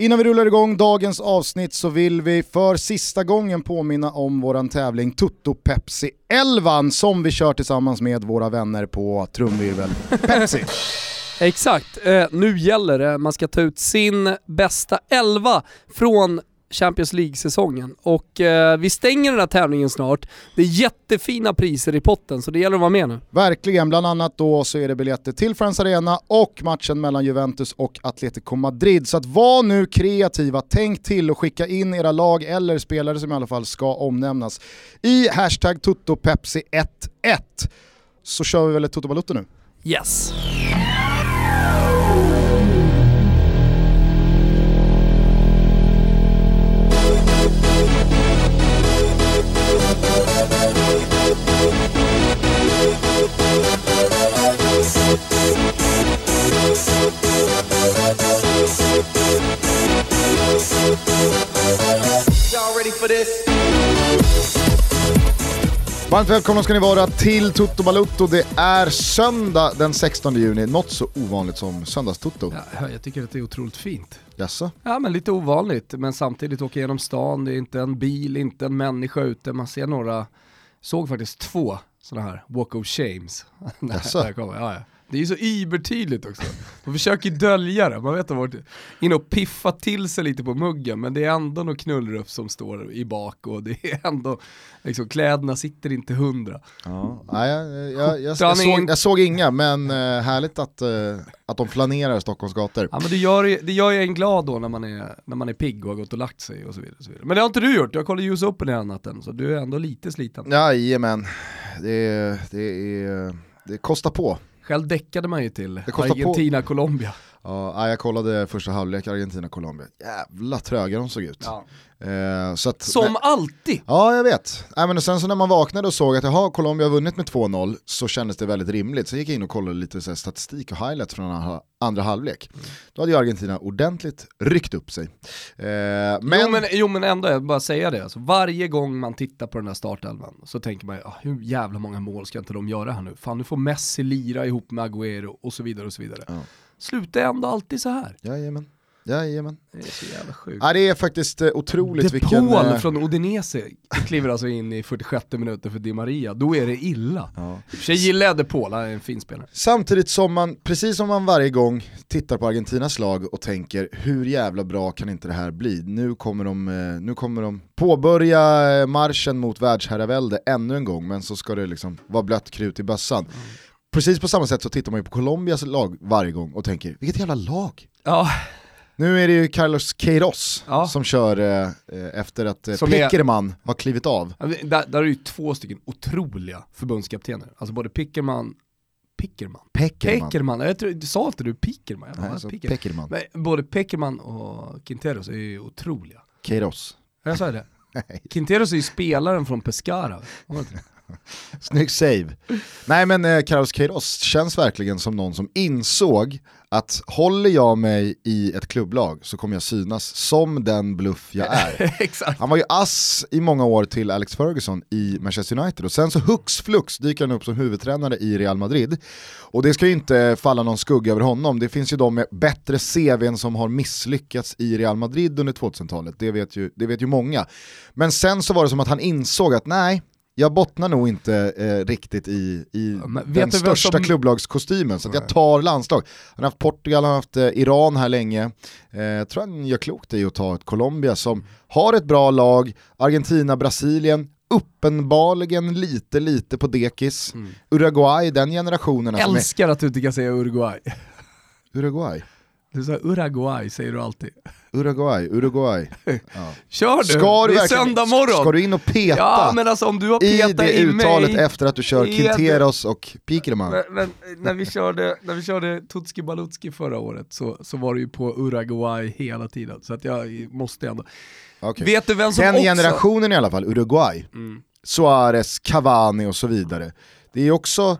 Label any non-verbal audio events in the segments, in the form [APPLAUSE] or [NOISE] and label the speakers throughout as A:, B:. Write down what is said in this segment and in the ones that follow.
A: Innan vi rullar igång dagens avsnitt så vill vi för sista gången påminna om våran tävling Tutto Pepsi 11 som vi kör tillsammans med våra vänner på trumvirvel Pepsi. [LAUGHS]
B: Exakt, eh, nu gäller det. Man ska ta ut sin bästa 11 från Champions League-säsongen. Och eh, vi stänger den här tävlingen snart. Det är jättefina priser i potten, så det gäller att vara med nu.
A: Verkligen, bland annat då så är det biljetter till Friends Arena och matchen mellan Juventus och Atletico Madrid. Så att var nu kreativa, tänk till och skicka in era lag eller spelare som i alla fall ska omnämnas i hashtag TuttoPepsi11. Så kör vi väl ett Toto Balutto nu?
B: Yes.
A: Varmt välkomna ska ni vara till Toto Balutto. Det är söndag den 16 juni, något så ovanligt som söndagstutto.
B: Ja, jag tycker att det är otroligt fint.
A: Jaså?
B: Ja men lite ovanligt, men samtidigt åka genom stan, det är inte en bil, inte en människa ute, man ser några, såg faktiskt två sådana här walk of shames. [LAUGHS]
A: Jaså?
B: ja, ja. Det är ju så ibertydligt också. De försöker dölja det, man vet att de varit inne och piffat till sig lite på muggen men det är ändå något knullruff som står i bak och det är ändå, liksom, kläderna sitter inte hundra.
A: Ja, jag, jag, jag, såg, jag såg inga men uh, härligt att, uh, att de flanerar Stockholms gator.
B: Ja men det gör, det gör ju en glad då när man, är, när man är pigg och har gått och lagt sig och så vidare. Och så vidare. Men det har inte du gjort, jag kollade US Open hela natten så du är ändå lite sliten.
A: Jajamän, det, det, är, det kostar på.
B: Själv däckade man ju till Argentina-Colombia.
A: Ja, jag kollade första halvlek Argentina-Colombia. Jävla tröga de såg ut. Ja.
B: Eh, så att, Som nej, alltid!
A: Ja, jag vet. Men sen så när man vaknade och såg att jaha, Colombia har vunnit med 2-0 så kändes det väldigt rimligt. Så gick jag in och kollade lite så här, statistik och highlights från andra halvlek. Då hade ju Argentina ordentligt ryckt upp sig. Eh,
B: men... Jo, men, jo men ändå, jag bara säga det. Alltså, varje gång man tittar på den här startelvan så tänker man ah, hur jävla många mål ska inte de göra här nu? Fan nu får Messi lira ihop med Agüero och så vidare och så vidare. Ja. Slutar ändå alltid så här.
A: Jajamän. Jajamän.
B: Det är så jävla sjukt.
A: Ja, det är faktiskt eh, otroligt
B: De vilken... Paul eh, från Udinese kliver alltså in i 46 minuter för Di Maria, då är det illa. Ja. Jag gillar jag Paul, han är en fin spelare.
A: Samtidigt som man, precis som man varje gång tittar på Argentinas lag och tänker hur jävla bra kan inte det här bli? Nu kommer de, eh, nu kommer de påbörja marschen mot världsherravälde ännu en gång, men så ska det liksom vara blött krut i bössan. Mm. Precis på samma sätt så tittar man ju på Colombias lag varje gång och tänker, vilket jävla lag!
B: Ja.
A: Nu är det ju Carlos Queiroz ja. som kör eh, efter att eh, Peckerman är... har klivit av.
B: Där, där är ju två stycken otroliga förbundskaptener, alltså både Pickerman Pickerman?
A: Peckerman.
B: Peckerman. Jag tror, sa inte du Pickerman?
A: Nej, alltså Pickerman. Peckerman.
B: Men både Peckerman och Quinteros är ju otroliga.
A: Queiroz.
B: Jag sa det? [LAUGHS] Nej. Quinteros är ju spelaren från Pescara. [LAUGHS]
A: Snygg save. Nej men eh, Carlos Queiroz känns verkligen som någon som insåg att håller jag mig i ett klubblag så kommer jag synas som den bluff jag [LAUGHS] är. Han var ju ass i många år till Alex Ferguson i Manchester United och sen så hux flux dyker han upp som huvudtränare i Real Madrid. Och det ska ju inte falla någon skugga över honom, det finns ju de med bättre CVn som har misslyckats i Real Madrid under 2000-talet, det vet, ju, det vet ju många. Men sen så var det som att han insåg att nej, jag bottnar nog inte eh, riktigt i, i den största som... klubblagskostymen, så jag tar landslag. Han har haft Portugal, han har haft eh, Iran här länge. Eh, jag tror han gör klokt i att ta ett Colombia som har ett bra lag, Argentina, Brasilien, uppenbarligen lite lite på dekis. Mm. Uruguay, den generationen.
B: Älskar är... att du inte kan säga Uruguay.
A: Uruguay?
B: Du sa Uruguay säger du alltid.
A: Uruguay, Uruguay. [LAUGHS] Ja.
B: Kör du, ska du det är söndag morgon.
A: Ska du in och peta
B: ja, men alltså, om du har
A: i det i uttalet mig, efter att du kör Quinteros och?
B: Men, men, när, vi körde, när vi körde Tutski Balutski förra året så, så var det ju på Uruguay hela tiden. Så att jag måste ändå. Okay. Vet du vem som
A: Den
B: också...
A: generationen i alla fall, Uruguay. Mm. Suarez, Cavani och så vidare. Det är också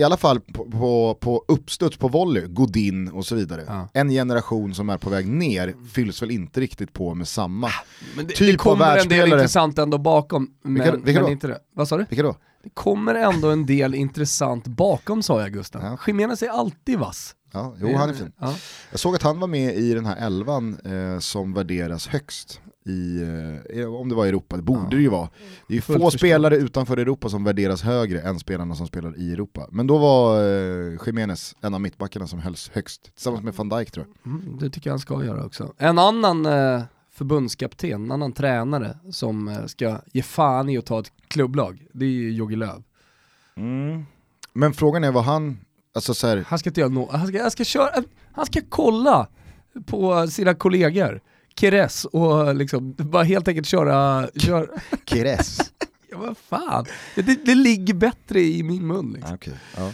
A: i alla fall på, på, på uppstuds på volley, Godin och så vidare. Ja. En generation som är på väg ner fylls väl inte riktigt på med samma ah,
B: men det, typ det kommer en del intressant ändå bakom. Men,
A: vilka, vilka men
B: inte det. Vad sa du?
A: Vilka då?
B: Det kommer ändå en del intressant bakom sa jag Gustav. Ja. Är alltid vass.
A: Ja, jo, han är fin.
B: Ja.
A: Jag såg att han var med i den här elvan eh, som värderas högst i, eh, om det var Europa, det borde
B: Ja.
A: det ju vara. Det är ju
B: Fullt
A: få
B: förståeligt.
A: spelare utanför Europa som värderas högre än spelarna som spelar i Europa. Men då var eh, Jiménez en av mittbackarna som hölls högst, tillsammans med van Dijk tror jag.
B: Mm, det tycker jag han ska göra också. En annan eh, förbundskapten, en annan tränare som eh, ska ge fan i att ta ett klubblag, det är ju Jogi Löw.
A: Men frågan är vad han, alltså så här,
B: Han ska inte göra något, han ska, han ska köra, han ska kolla på sina kollegor, Keres och liksom bara helt enkelt köra, köra [LAUGHS]
A: Kires.
B: ja vad fan, det, det ligger bättre i min mun liksom.
A: Ah, okej, ja.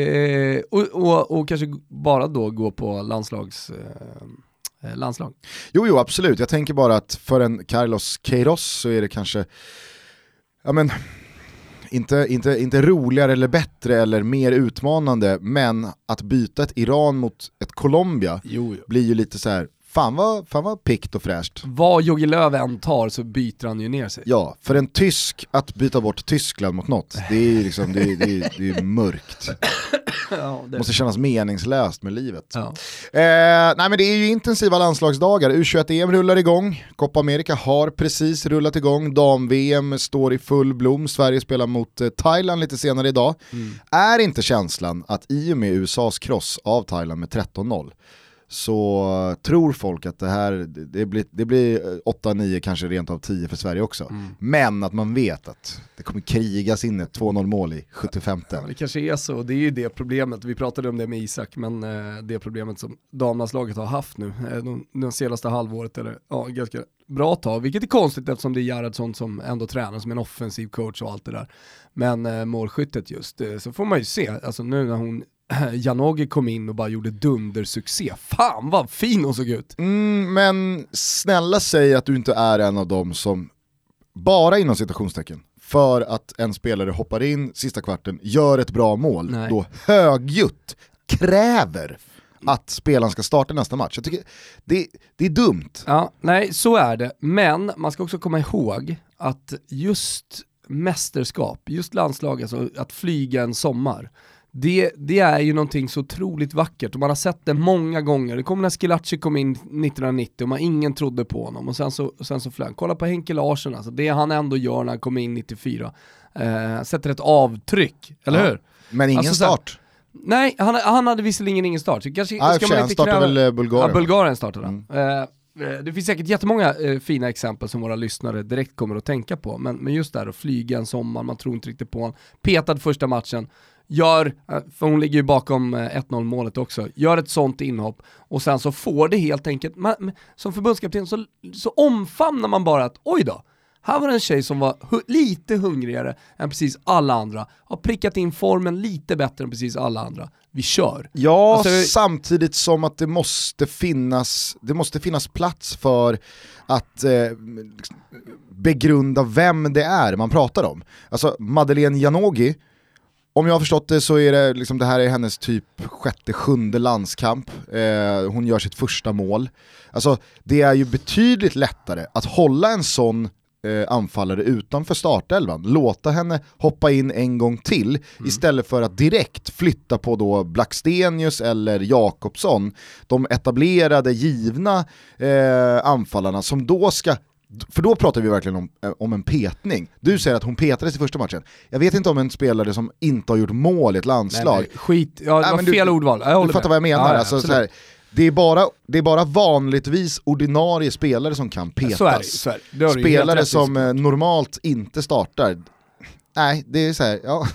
B: Eh, och, och, och kanske bara då gå på landslags, eh, eh, landslag.
A: Jo, jo, absolut. Jag tänker bara att för en Carlos Queiroz så är det kanske, ja men, inte, inte, inte roligare eller bättre eller mer utmanande, men att byta ett Iran mot ett Colombia
B: Jo, jo.
A: blir ju lite så här. Fan vad, fan vad pikt och fräscht.
B: Vad Jogi Löw än tar så byter han ju ner sig.
A: Ja, för en tysk att byta bort Tyskland mot något, det är ju liksom, det är, det är, det är mörkt.
B: Ja,
A: Det måste kännas meningslöst med livet.
B: ja.
A: Eh, nej men det är ju intensiva landslagsdagar, U21-EM rullar igång, Copa America har precis rullat igång, dam-VM står i full blom, Sverige spelar mot eh, Thailand lite senare idag.
B: Mm.
A: Är inte känslan att i och med USAs kross av Thailand med 13-0 så tror folk att det här, det blir, det blir 8-9, kanske rent av 10 för Sverige också.
B: Mm.
A: Men att man vet att det kommer krigas in ett 2-0 mål i 75
B: Ja, det kanske är så, det är ju det problemet, vi pratade om det med Isak, men eh, det problemet som damlandslaget har haft nu, eh, de, de senaste halvåret, eller ja, ganska bra tag, vilket är konstigt eftersom det är Gerhardsson som ändå tränar som en offensiv coach och allt det där. Men eh, målskyttet just, eh, så får man ju se, alltså nu när hon [CLEARS THROAT] Janogy kom in och bara gjorde dundersuccé, fan vad fin hon såg ut!
A: Mm, men snälla säg att du inte är en av dem som, bara inom citationstecken, för att en spelare hoppar in sista kvarten, gör ett bra mål,
B: Nej.
A: då högljutt kräver att spelaren ska starta nästa match. Jag tycker det, det är dumt.
B: Ja, nej så är det, men man ska också komma ihåg att just mästerskap, just landslag, alltså att flyga en sommar, det, det är ju någonting så otroligt vackert och man har sett det många gånger. Det kom när Schillaci kom in 1990 och man, ingen trodde på honom och sen så, sen så flög. Kolla på Henke Larsson, alltså, det han ändå gör när han kom in 94. Eh, sätter ett avtryck, eller
A: Ja.
B: hur?
A: Men ingen
B: Alltså
A: start.
B: Nej, han, han hade visserligen ingen start. Så kanske,
A: Ah,
B: ska man inte
A: startar
B: kräva...
A: väl eh, Bulgarien.
B: Ja, Bulgarien startade
A: Mm.
B: han. Eh, eh, det finns säkert jättemånga eh, fina exempel som våra lyssnare direkt kommer att tänka på, men, men just där att flyga en sommar, man tror inte riktigt på honom. Petad första matchen, gör, eh, för hon ligger ju bakom eh, 1-0 målet också, gör ett sånt inhopp och sen så får det helt enkelt, man, som förbundskapten så, så omfamnar man bara att oj då, här var det en tjej som var hu- lite hungrigare än precis alla andra, har prickat in formen lite bättre än precis alla andra. Vi kör.
A: Ja,
B: Alltså-
A: samtidigt som att det måste finnas, det måste finnas plats för att eh, begrunda vem det är man pratar om. Alltså Madeleine Janogy, om jag har förstått det så är det, liksom, det här är hennes typ sjätte, sjunde landskamp. Eh, hon gör sitt första mål. Alltså det är ju betydligt lättare att hålla en sån eh, anfallare utanför startelvan, låta henne hoppa in en gång till istället för att direkt flytta på då Blackstenius eller Jakobsson, de etablerade, givna eh, anfallarna som då ska för då pratar vi verkligen om, eh, om en petning. Du säger att hon petades i första matchen. Jag vet inte om en spelare som inte har gjort mål i ett landslag,
B: Nej, nej, skit, ja, det
A: Nej,
B: var
A: men du-
B: fel ordval. Jag
A: du fattar
B: med.
A: vad jag menar.
B: Ja,
A: alltså, så här, det, är bara, det är bara vanligtvis ordinarie spelare som kan petas.
B: Så är det, så är det. det
A: spelare som eh, normalt inte startar, nej det är så här, ja,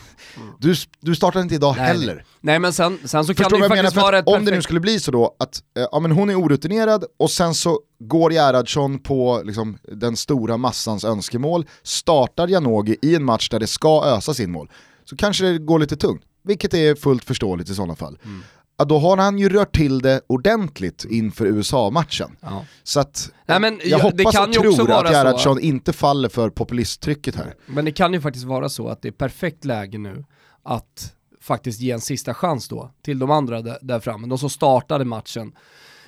A: du, du startar inte idag
B: Nej,
A: heller.
B: Nej men sen, sen så kan
A: Förstår
B: det ju
A: menar?
B: faktiskt vara ett
A: om det nu skulle bli så då att eh, ja, men hon är orutinerad och sen så går Gerhardsson på liksom, den stora massans önskemål, startar Janogy i en match där det ska ösa sin mål, så kanske det går lite tungt. Vilket är fullt förståeligt i sådana fall.
B: Mm.
A: Ja, då har han ju rört till det ordentligt inför USA-matchen.
B: Ja.
A: Så att
B: Nej, men
A: jag
B: ja, det
A: hoppas
B: kan
A: och tror att Gerhardsson inte faller för populisttrycket här.
B: Men det kan ju faktiskt vara så att det är perfekt läge nu att faktiskt ge en sista chans då till de andra där, där framme, de som startade matchen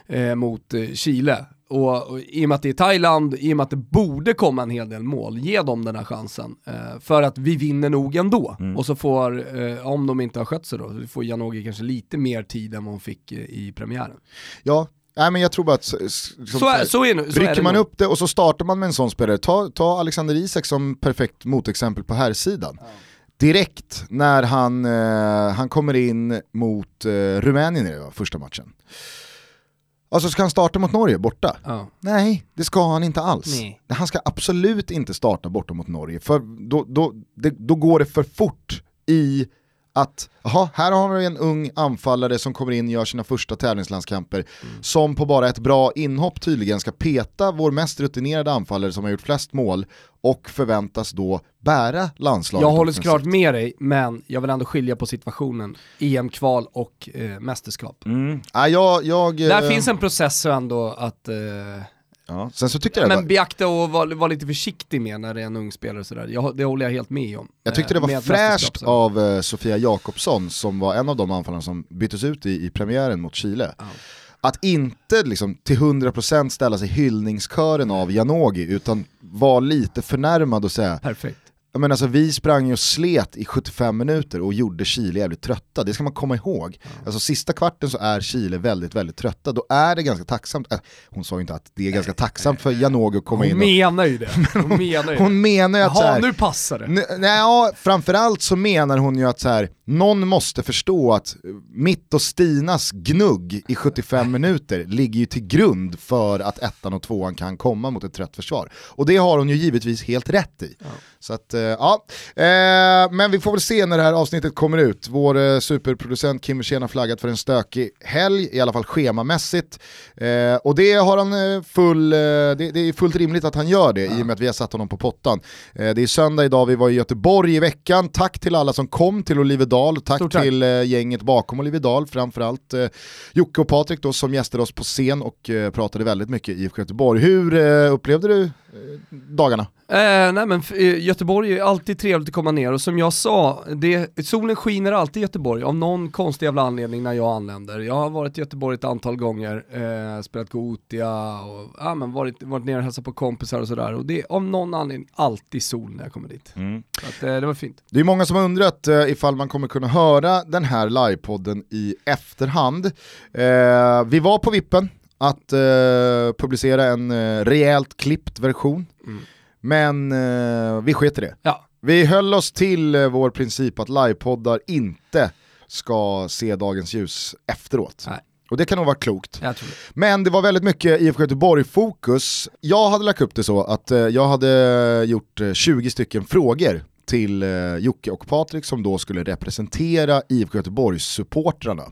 B: eh, mot eh, Chile. Och, och, I och med att det är Thailand, i och med att det borde komma en hel del mål, ge dem den här chansen. Eh, för att vi vinner nog ändå. Mm. Och så får, eh, om de inte har skött sig då, får Janogy kanske lite mer tid än vad hon fick eh, i premiären.
A: Ja, Nej men jag tror bara att så,
B: så, är, så är, så
A: rycker man upp det och så startar man med en sån spelare, ta, ta Alexander Isak som perfekt motexempel på här sidan. Ja. Direkt när han, eh, han kommer in mot eh, Rumänien i första matchen. Alltså ska han starta mot Norge borta? Ja. Nej, det ska han inte alls. Nej. Han ska absolut inte starta borta mot Norge, för då, då, det, då går det för fort i att, jaha, här har vi en ung anfallare som kommer in och gör sina första tävlingslandskamper, mm. som på bara ett bra inhopp tydligen ska peta vår mest rutinerade anfallare som har gjort flest mål och förväntas då bära landslaget.
B: Jag håller såklart med dig, men jag vill ändå skilja på situationen EM-kval och eh, mästerskap.
A: Mm. Ah, jag, jag,
B: Där eh, finns en process ändå att eh,
A: Ja, sen så tyckte jag
B: Men var... beakta och vara var lite försiktig med när det är en ung spelare sådär. Jag, det håller jag helt med om.
A: Jag tyckte det var fräscht av uh, Sofia Jakobsson som var en av de anfallarna som byttes ut i, i premiären mot Chile. Oh. Att inte liksom till 100% ställa sig hyllningskören av Janogy utan vara lite förnärmad och säga
B: Perfekt
A: men alltså, vi sprang ju och slet i 75 minuter och gjorde Chile jävligt trötta, det ska man komma ihåg. Alltså sista kvarten så är Chile väldigt, väldigt trötta, då är det ganska tacksamt, äh, hon sa ju inte att det är ganska tacksamt för Janogy att komma
B: hon
A: in
B: och... Menar ju det. [LAUGHS] Hon menar ju
A: hon menar ju att Jaha,
B: nu passar det.
A: Nej, ja, framförallt så menar hon ju att så här, någon måste förstå att mitt och Stinas gnugg i 75 minuter ligger ju till grund för att ettan och tvåan kan komma mot ett trött försvar. Och det har hon ju givetvis helt rätt i. Ja. Så att, eh, ja. Eh, men vi får väl se när det här avsnittet kommer ut. Vår eh, superproducent Kim Wirsén har flaggat för en stökig helg, i alla fall schemamässigt. och det har han full, det, det, är fullt rimligt att han gör det ja. i och med att vi har satt honom på pottan. det är söndag idag, vi var i Göteborg i veckan. Tack till alla som kom till Olivedal, tack, tack. till gänget bakom Olivedal, framförallt Jocke och Patrik då som gästade oss på scen och pratade väldigt mycket i Göteborg. Hur upplevde du dagarna?
B: Eh, nej men Göteborg är alltid trevligt att komma ner och som jag sa, det, solen skiner alltid i Göteborg av någon konstig jävla anledning när jag anländer. Jag har varit i Göteborg ett antal gånger, eh, spelat Gotia och ja, men varit, varit nere och hälsat på kompisar och sådär och det är av någon anledning alltid sol när jag kommer dit. Mm. Så att, eh, det var fint.
A: Det är många som har undrat eh, ifall man kommer kunna höra den här livepodden i efterhand. Eh, vi var på vippen att eh, publicera en eh, rejält klippt version. Mm. Men eh, vi sket i det.
B: Ja.
A: Vi höll oss till eh, vår princip att livepoddar inte ska se dagens ljus efteråt.
B: Nej.
A: Och det kan nog vara klokt.
B: Det.
A: Men det var väldigt mycket IFK Göteborg-fokus. Jag hade lagt upp det så att eh, jag hade gjort 20 eh, stycken frågor till eh, Jocke och Patrik som då skulle representera IFK Göteborgs-supportrarna.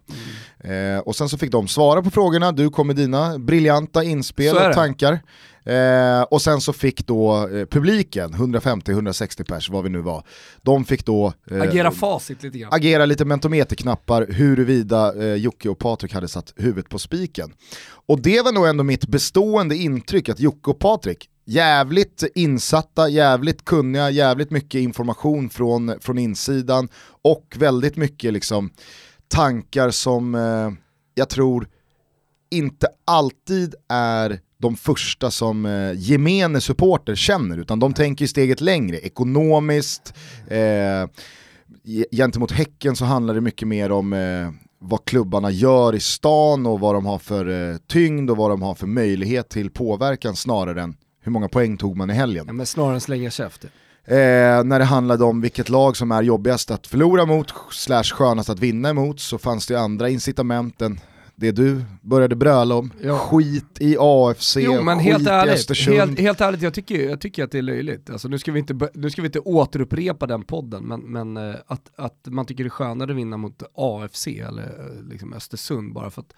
A: Mm. Eh, och sen så fick de svara på frågorna, du kom med dina briljanta inspel och tankar. Eh, och sen så fick då eh, publiken, 150-160 pers vad vi nu var, de fick då
B: eh, agera facit lite grann.
A: Agera lite mentometerknappar huruvida eh, Jocke och Patrik hade satt huvudet på spiken. Och det var nog ändå mitt bestående intryck att Jocke och Patrik, jävligt insatta, jävligt kunniga, jävligt mycket information från, från insidan och väldigt mycket liksom tankar som eh, jag tror inte alltid är de första som eh, gemene supporter känner, utan de tänker steget längre, ekonomiskt, eh, gentemot Häcken så handlar det mycket mer om eh, vad klubbarna gör i stan och vad de har för eh, tyngd och vad de har för möjlighet till påverkan snarare än hur många poäng tog man i helgen.
B: Ja, men snarare än slänga käft.
A: Eh, när det handlade om vilket lag som är jobbigast att förlora mot, slash skönast att vinna emot, så fanns det andra incitament än det du började bröla om. Ja. Skit i AFC, jo, men skit helt ärligt, i Östersund.
B: Helt, helt ärligt, jag tycker, jag tycker att det är löjligt. Alltså, nu, ska vi inte, nu ska vi inte återupprepa den podden, men, men uh, att, att man tycker det är skönare att vinna mot AFC eller uh, liksom Östersund bara för att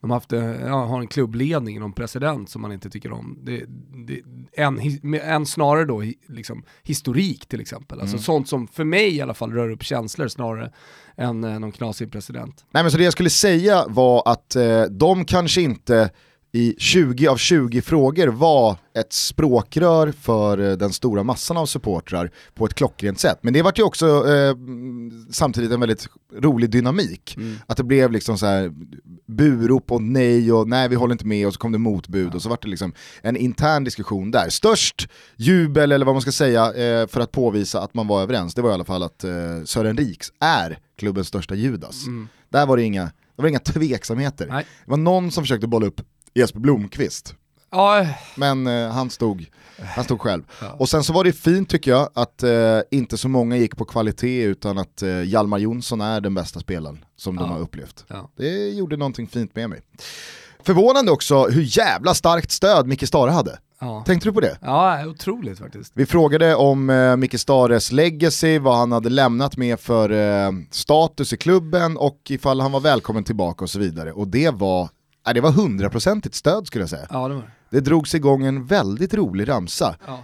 B: de har, haft, eh, ja, har en klubbledning, någon president som man inte tycker om. Det, det, en, en snarare då liksom, historik till exempel. Alltså mm. sånt som för mig i alla fall rör upp känslor snarare än eh, någon knasig president.
A: Nej men så det jag skulle säga var att eh, de kanske inte i 20 av 20 frågor var ett språkrör för eh, den stora massan av supportrar på ett klockrent sätt. Men det var ju också eh, samtidigt en väldigt rolig dynamik. Mm. Att det blev liksom så här burop och nej och nej vi håller inte med och så kom det motbud ja. och så var det liksom en intern diskussion där. Störst jubel eller vad man ska säga eh, för att påvisa att man var överens, det var i alla fall att eh, Sören Riks är klubbens största Judas. Mm. Där var det inga, det var inga tveksamheter. Nej. Det var någon som försökte bolla upp Jesper Blomqvist. Ja. Men eh, han, stod, han stod själv. Ja. Och sen så var det fint tycker jag att eh, inte så många gick på kvalitet utan att eh, Hjalmar Jonsson är den bästa spelaren som ja. de har upplevt. Det gjorde någonting fint med mig. Förvånande också hur jävla starkt stöd Micke Stare hade. Ja. Tänkte du på det?
B: Ja, otroligt faktiskt.
A: Vi frågade om eh, Micke Stares legacy, vad han hade lämnat med för eh, status i klubben och ifall han var välkommen tillbaka och så vidare. Och det var Ja, det var hundraprocentigt stöd skulle jag säga.
B: Ja, det, var.
A: det drogs igång en väldigt rolig ramsa. Ja.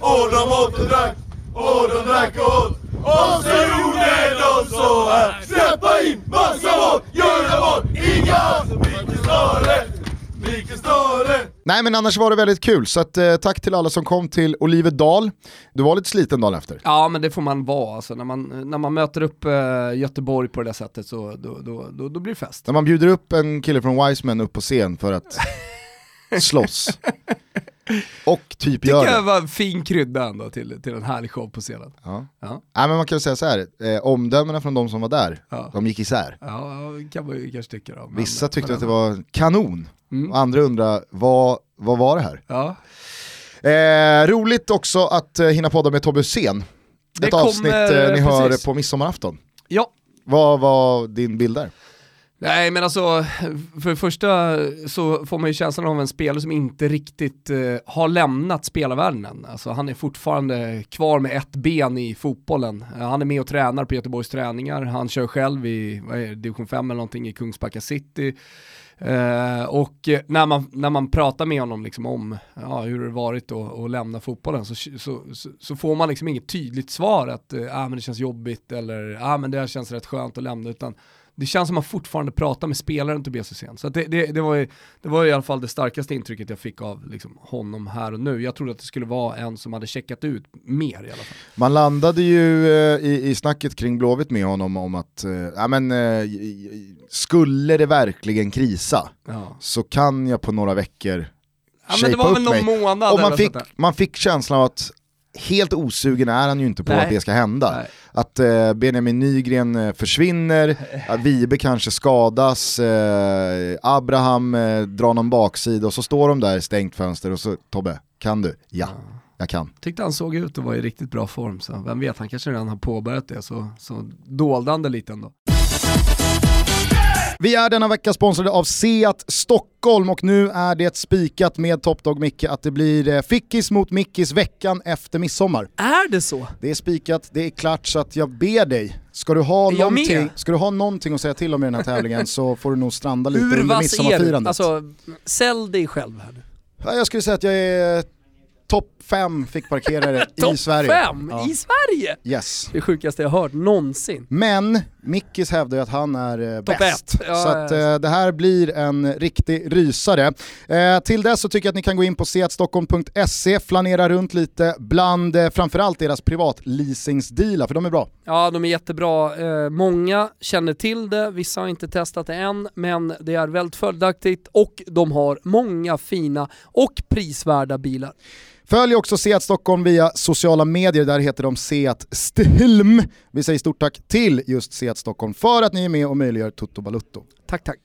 A: och de åt och drack, och de drack och åt. Och så gjorde de så här. Släppa in massa mat, göra mat, inga Stare, Micke Stare. Nej men annars var det väldigt kul, så att, eh, tack till alla som kom till Olivedal. Du var lite sliten dagen efter.
B: Ja men det får man vara, alltså, när, man, när man möter upp eh, Göteborg på det där sättet så då, då, då, då, blir det fest.
A: När man bjuder upp en kille från Wiseman upp på scen för att [LAUGHS] slåss. Och typ
B: det
A: gör det.
B: Det var en fin krydda ändå till, till en härlig show på scenen.
A: Ja. Ja. ja men man kan säga så här, eh, omdömena från de som var där, ja. de gick isär.
B: Ja, kan man ju kanske tycka då.
A: Men, Vissa tyckte men, att det var kanon, mm. och andra undrar vad, vad var det här? Ja. Eh, roligt också att eh, hinna podda med Tobbe Hysén. Ett kom, avsnitt eh, ni precis. hör på midsommarafton.
B: Ja.
A: Vad var din bild där?
B: Nej men alltså, för det första så får man ju känslan av en spelare som inte riktigt eh, har lämnat spelarvärlden än. Alltså han är fortfarande kvar med ett ben i fotbollen. Eh, han är med och tränar på Göteborgs träningar, han kör själv i vad är det, division 5 eller någonting i Kungsbacka city. Uh, och när man, när man pratar med honom liksom om ja, hur det varit att lämna fotbollen så, så, så, så, får man liksom inget tydligt svar att uh, ah, men det känns jobbigt eller ah, men det känns rätt skönt att lämna utan det känns som att man fortfarande pratar med spelaren Tobias Hysén. Så det, det, det, var ju, det var i alla fall det starkaste intrycket jag fick av liksom, honom här och nu. Jag trodde att det skulle vara en som hade checkat ut mer i alla fall.
A: Man landade ju eh, i, i snacket kring Blåvitt med honom om att, eh, ja men eh, skulle det verkligen krisa ja. så kan jag på några veckor
B: Ja men det var väl någon mig. månad
A: och man fick, man fick känslan av att helt osugen är han ju inte på Nej. att det ska hända. Nej. Att eh, Benjamin Nygren eh, försvinner, [LAUGHS] att Vibe kanske skadas, eh, Abraham eh, drar någon baksida och så står de där i stängt fönster och så Tobbe, kan du? Ja. ja. Jag kan.
B: Tyckte han såg ut att vara i riktigt bra form, så vem vet, han kanske redan har påbörjat det, så, så dolde han det lite ändå.
A: Vi är denna vecka sponsrade av Seat Stockholm och nu är det spikat med Topdog Micke att det blir eh, Fickis mot Mickis veckan efter midsommar.
B: Är det så?
A: Det är spikat, det är klart så att jag ber dig, ska du ha, någonting, ska du ha någonting att säga till om i den här tävlingen så får du nog stranda lite Hur under midsommarfirandet.
B: Alltså, sälj dig själv här nu.
A: Jag skulle säga att jag är topp fem fick parkerare [LAUGHS] i Sverige.
B: Topp fem ja. i Sverige?
A: Yes.
B: Det sjukaste jag hört någonsin.
A: Men Mickis hävdar ju att han är eh, bäst. Ja, så att, eh, det här blir en riktig rysare. Eh, till dess så tycker jag att ni kan gå in på seatstockholm.se, flanera runt lite bland eh, framförallt deras privatleasingsdealar, för de är bra.
B: Ja, de är jättebra. Eh, många känner till det, vissa har inte testat det än, men det är väldigt fördelaktigt och de har många fina och prisvärda bilar.
A: Följ också Seat Stockholm via sociala medier, där heter de Seat Stilm. Vi säger stort tack till just Seat Stockholm för att ni är med och möjliggör Toto Balutto.
B: Tack tack.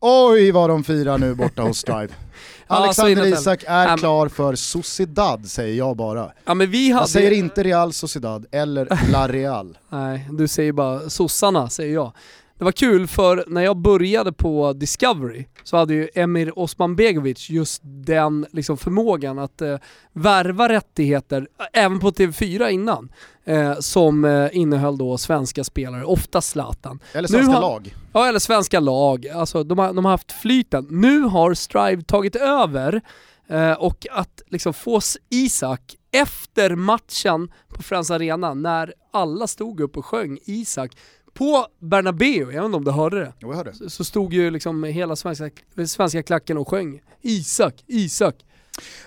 A: Oj vad de firar nu borta hos Strive. [LAUGHS] Alexander ja, Isak är um, klar för Sociedad säger jag bara.
B: Ja, men vi hade...
A: Jag säger inte Real Sociedad eller La Real. [LAUGHS]
B: Nej, du säger bara sossarna säger jag. Det var kul för när jag började på Discovery så hade ju Emir Osmanbegovic just den liksom förmågan att eh, värva rättigheter, även på TV4 innan, eh, som eh, innehöll då svenska spelare, ofta Zlatan.
A: Eller svenska har, lag.
B: Ja, eller svenska lag. Alltså, de, har, de har haft flyten. Nu har Strive tagit över eh, och att liksom få Isak efter matchen på Friends Arena, när alla stod upp och sjöng Isak, på Bernabéu, jag vet inte om du hörde det?
A: Jo, jag hörde.
B: Så stod ju liksom hela svenska, svenska klacken och sjöng Isak, Isak.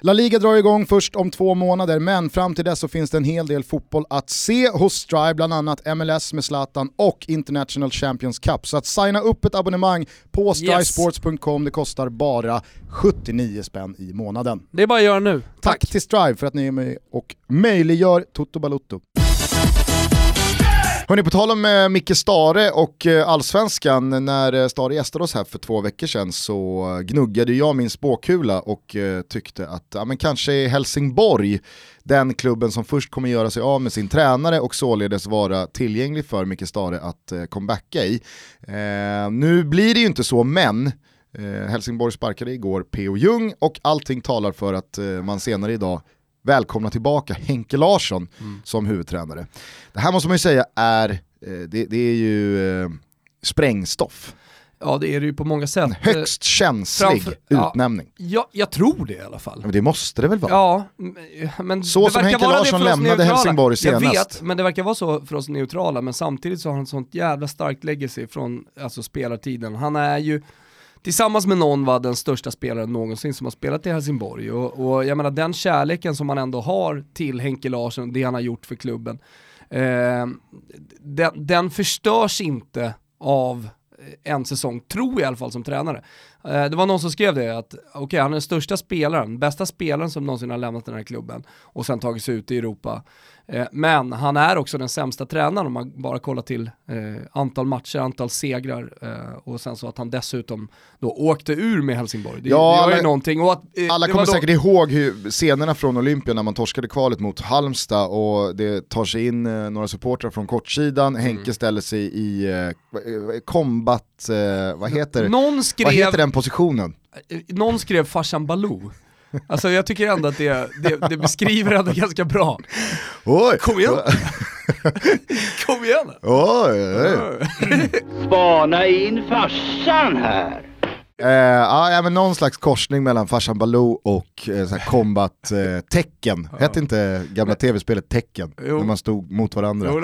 A: La Liga drar igång först om två månader, men fram till dess så finns det en hel del fotboll att se hos Strive, bland annat MLS med Zlatan och International Champions Cup. Så att signa upp ett abonnemang på strivesports.com, det kostar bara 79 spänn i månaden.
B: Det är bara att göra nu.
A: Tack, Tack till Strive för att ni är med och möjliggör Toto Balutto. Hörni, på tal om eh, Micke Stare och eh, allsvenskan, när eh, Stare gästade oss här för två veckor sedan så gnuggade jag min spåkula och eh, tyckte att ja, men kanske är Helsingborg den klubben som först kommer göra sig av med sin tränare och således vara tillgänglig för Micke Stare att eh, comebacka i. Eh, nu blir det ju inte så, men eh, Helsingborg sparkade igår P.O. Jung och allting talar för att eh, man senare idag välkomna tillbaka Henke Larsson mm. som huvudtränare. Det här måste man ju säga är, eh, det, det är ju eh, sprängstoff.
B: Ja det är det ju på många sätt. En
A: högst känslig Framför, utnämning.
B: Ja, jag tror det i alla fall.
A: Men det måste det väl vara?
B: Ja, men
A: så som Henke Larsson lämnade Helsingborg senast.
B: Jag vet, men det verkar vara så för oss neutrala, men samtidigt så har han ett sånt jävla starkt legacy från alltså, spelartiden. Han är ju tillsammans med någon var den största spelaren någonsin som har spelat i Helsingborg. Och, och jag menar den kärleken som man ändå har till Henke Larsson, det han har gjort för klubben, eh, den, den förstörs inte av eh, en säsong, tror jag i alla fall som tränare. Eh, det var någon som skrev det, att okej okay, han är den största spelaren, bästa spelaren som någonsin har lämnat den här klubben och sen tagit sig ut i Europa. Eh, men han är också den sämsta tränaren om man bara kollar till eh, antal matcher, antal segrar och sen så att han dessutom då åkte ur med Helsingborg. Det, ja, det var ju någonting. Och att,
A: alla kommer då... säkert ihåg hur, scenerna från Olympia när man torskade kvalet mot Halmstad och det tar sig in några supportrar från kortsidan, mm. Henke ställer sig i eh, combat, eh, vad heter,
B: Någon skrev...
A: vad heter den positionen?
B: Någon skrev farsan Baloo. Alltså jag tycker ändå att det, det, det beskriver ändå ganska bra.
A: Oj.
B: Kom igen! [LAUGHS] Kom igen!
A: Oj, oj. [LAUGHS]
C: Spana in farsan här!
A: Eh, ja, men någon slags korsning mellan farsan Baloo och eh, combat-tecken. Eh, Hette inte gamla tv-spelet Tecken? Jo. När man stod mot varandra. Jo,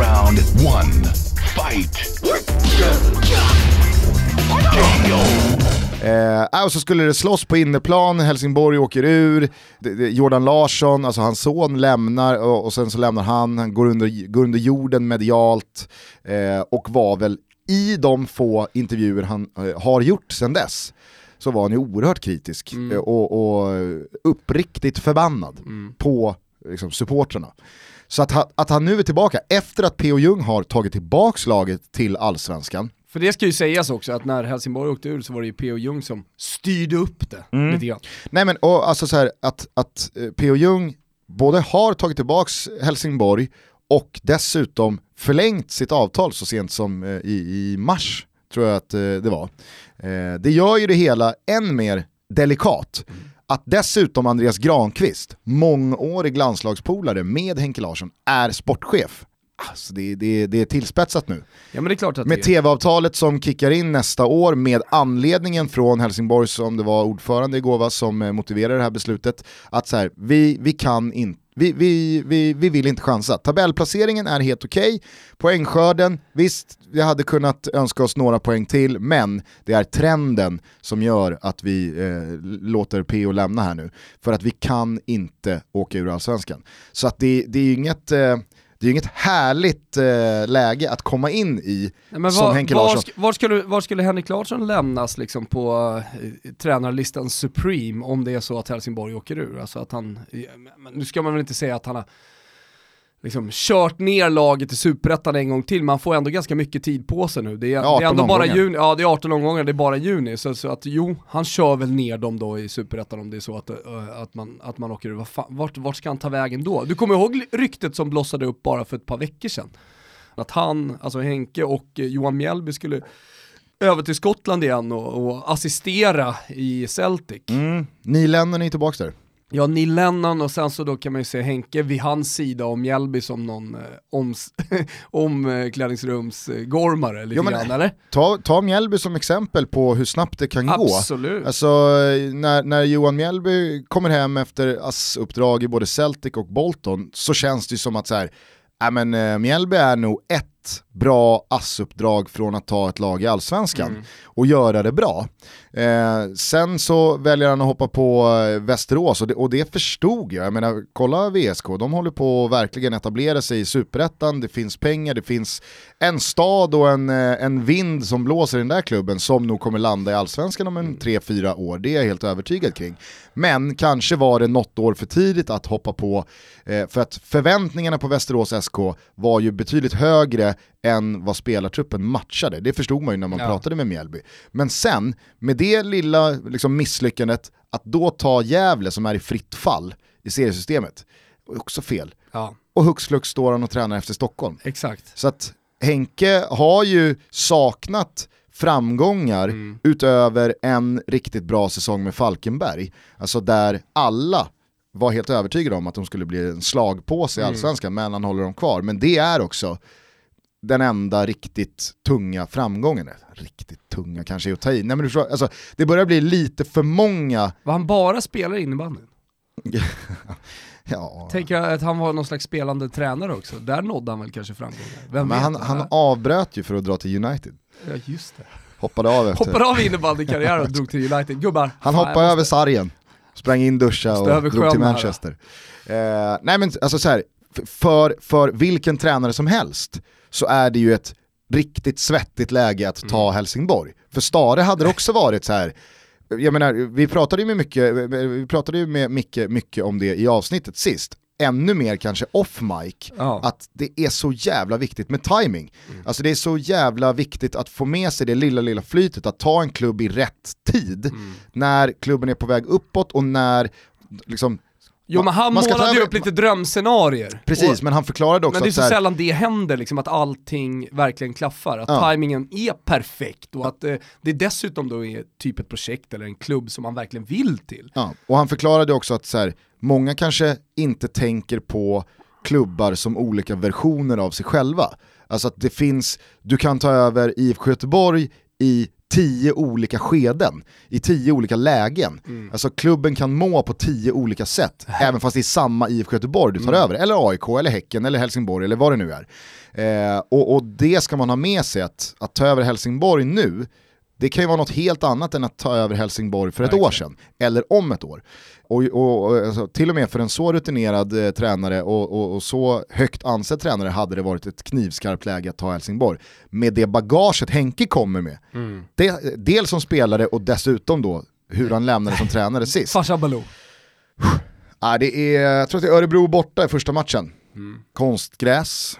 A: Round one, fight! Eh, och så skulle det slåss på inneplan, Helsingborg åker ur, Jordan Larsson, alltså hans son, lämnar och, och sen så lämnar han, han går under, går under jorden medialt eh, och var väl i de få intervjuer han eh, har gjort sedan dess så var han ju oerhört kritisk mm. Eh, och, och, uppriktigt förbannad mm. på liksom, supportrarna. Så att, att han nu är tillbaka, efter att P.O. Jung har tagit tillbaka laget till allsvenskan,
B: för det ska ju sägas också att när Helsingborg åkte ur så var det ju P.O. Jung som styrde upp det mm. lite grann.
A: Nej men och alltså så här, att, att eh, P.O. Jung både har tagit tillbaka Helsingborg och dessutom förlängt sitt avtal så sent som eh, i, i mars, tror jag att eh, det var. Det gör ju det hela än mer delikat. Att dessutom Andreas Granqvist, mångårig landslagspolare med Henke Larsson, är sportchef Alltså det, det, det är tillspetsat nu.
B: Ja,
A: med tv-avtalet som kickar in nästa år med anledningen från Helsingborg som det var ordförande igår som eh, motiverade det här beslutet. Att så här, vi, vi kan inte vi, vi, vi, vi vill inte chansa. Tabellplaceringen är helt okej. Okay. Poängskörden, visst, vi hade kunnat önska oss några poäng till, men det är trenden som gör att vi eh, låter PO lämna här nu. För att vi kan inte åka ur allsvenskan. Så att det, det är ju inget... Eh, det är ju inget härligt eh, läge att komma in i Nej, som var, Henke Larsson.
B: Var, var, skulle, var skulle Henrik Larsson lämnas liksom på eh, tränarlistan Supreme om det är så att Helsingborg åker ur? Alltså att han, nu ska man väl inte säga att han har liksom kört ner laget i superettan en gång till, man får ändå ganska mycket tid på sig nu. Det är, det är ändå bara juni, ja det är 18 omgångar, det är bara juni. Så, så, att jo, han kör väl ner dem då i superettan om det är så att, uh, att, man, att man åker ur. Vart, vart ska han ta vägen då? Du kommer ihåg ryktet som blossade upp bara för ett par veckor sedan? Att han, alltså Henke och Johan Mjällby skulle över till Skottland igen och, och assistera i Celtic.
A: Mm. Nyländaren är tillbaka där.
B: Ja, Neil Lennon och sen så då kan man ju se Henke vid hans sida och Mjällby som någon eh, oms, [LAUGHS] omklädningsrumsgormare lite ja, grann eller?
A: Ta, ta Mjällby som exempel på hur snabbt det kan
B: Absolut. gå. Absolut.
A: Alltså när, när Johan Mjällby kommer hem efter ASS-uppdrag i både Celtic och Bolton så känns det som att så här, äh, men, uh, Mjällby är nog ett bra assuppdrag från att ta ett lag i allsvenskan
B: Mm.
A: och göra det bra. Eh, sen så väljer han att hoppa på eh, Västerås och det, och det förstod jag. Jag menar, kolla VSK, de håller på att verkligen etablera sig i superettan, det finns pengar, det finns en stad och en, eh, en vind som blåser i den där klubben som nog kommer landa i allsvenskan om en 3-4 år, det är jag helt övertygad kring. Men kanske var det något år för tidigt att hoppa på, eh, för att förväntningarna på Västerås SK var ju betydligt högre än vad spelartruppen matchade. Det förstod man ju när man
B: Ja.
A: pratade med Mjällby. Men sen, med det lilla liksom, misslyckandet, att då ta Gävle som är i fritt fall i seriesystemet, också fel.
B: Ja,
A: Och hux flux står han och tränar efter Stockholm.
B: exakt.
A: Så att Henke har ju saknat framgångar
B: Mm.
A: utöver en riktigt bra säsong med Falkenberg. Alltså där alla var helt övertygade om att de skulle bli en slagpåse i
B: Mm.
A: allsvenskan, men han håller dem kvar. Men det är också den enda riktigt tunga framgången. Riktigt tunga kanske är att ta i. Nej, men du förstår, alltså, det börjar bli lite för många,
B: Var han bara spelar innebandy? [LAUGHS]
A: ja,
B: Tänker jag att han var någon slags spelande tränare också. Där nådde han väl kanske framgångar. Vem
A: men han, han avbröt ju för att dra till United.
B: Ja, just det.
A: Hoppade av efter.
B: Hoppade av innebandykarriären och drog till United. Gubbar,
A: Han hoppade
B: jag
A: över sargen, sprang in, duscha och
B: Måste
A: drog till Manchester. Eh, nej men alltså så här, för, för vilken tränare som helst så är det ju ett riktigt svettigt läge att ta Helsingborg. För Stare hade det också varit så här. jag menar, vi pratade ju med mycket, vi pratade ju med Micke mycket om det i avsnittet sist. Ännu mer kanske off mic,
B: Ja.
A: att det är så jävla viktigt med timing. Alltså det är så jävla viktigt att få med sig det lilla, lilla flytet, att ta en klubb i rätt tid,
B: Mm.
A: när klubben är på väg uppåt och när liksom,
B: Jo men han
A: man ska
B: målade ju upp lite drömscenarier.
A: precis,
B: Och,
A: men han förklarade också
B: men det är
A: att
B: så
A: så här,
B: sällan det händer, liksom, att allting verkligen klaffar. Att
A: Ja.
B: tajmingen är perfekt och att eh, det dessutom då är typ ett projekt eller en klubb som man verkligen vill till.
A: Ja, och han förklarade också att så här, många kanske inte tänker på klubbar som olika versioner av sig själva. Alltså att det finns, du kan ta över IFK Göteborg i tio olika skeden, i tio olika lägen. Alltså klubben kan må på tio olika sätt, [LAUGHS] även fast det är samma IFK Göteborg du tar över, eller AIK, eller Häcken, eller Helsingborg, eller vad det nu är. Eh, och, och det ska man ha med sig, att, att ta över Helsingborg nu, det kan ju vara något helt annat än att ta över Helsingborg för ett år sedan, eller om ett år. Och, och, och alltså, till och med för en så rutinerad eh, tränare och, och, så högt ansedd tränare hade det varit ett knivskarpt läge att ta Helsingborg. Med det bagaget Henke kommer med, det, dels som spelare och dessutom då hur han lämnade som tränare sist. [LAUGHS]
B: Farsa Baloo.
A: Ah, det är, jag tror att det är Örebro borta i första matchen.
B: Mm.
A: Konstgräs.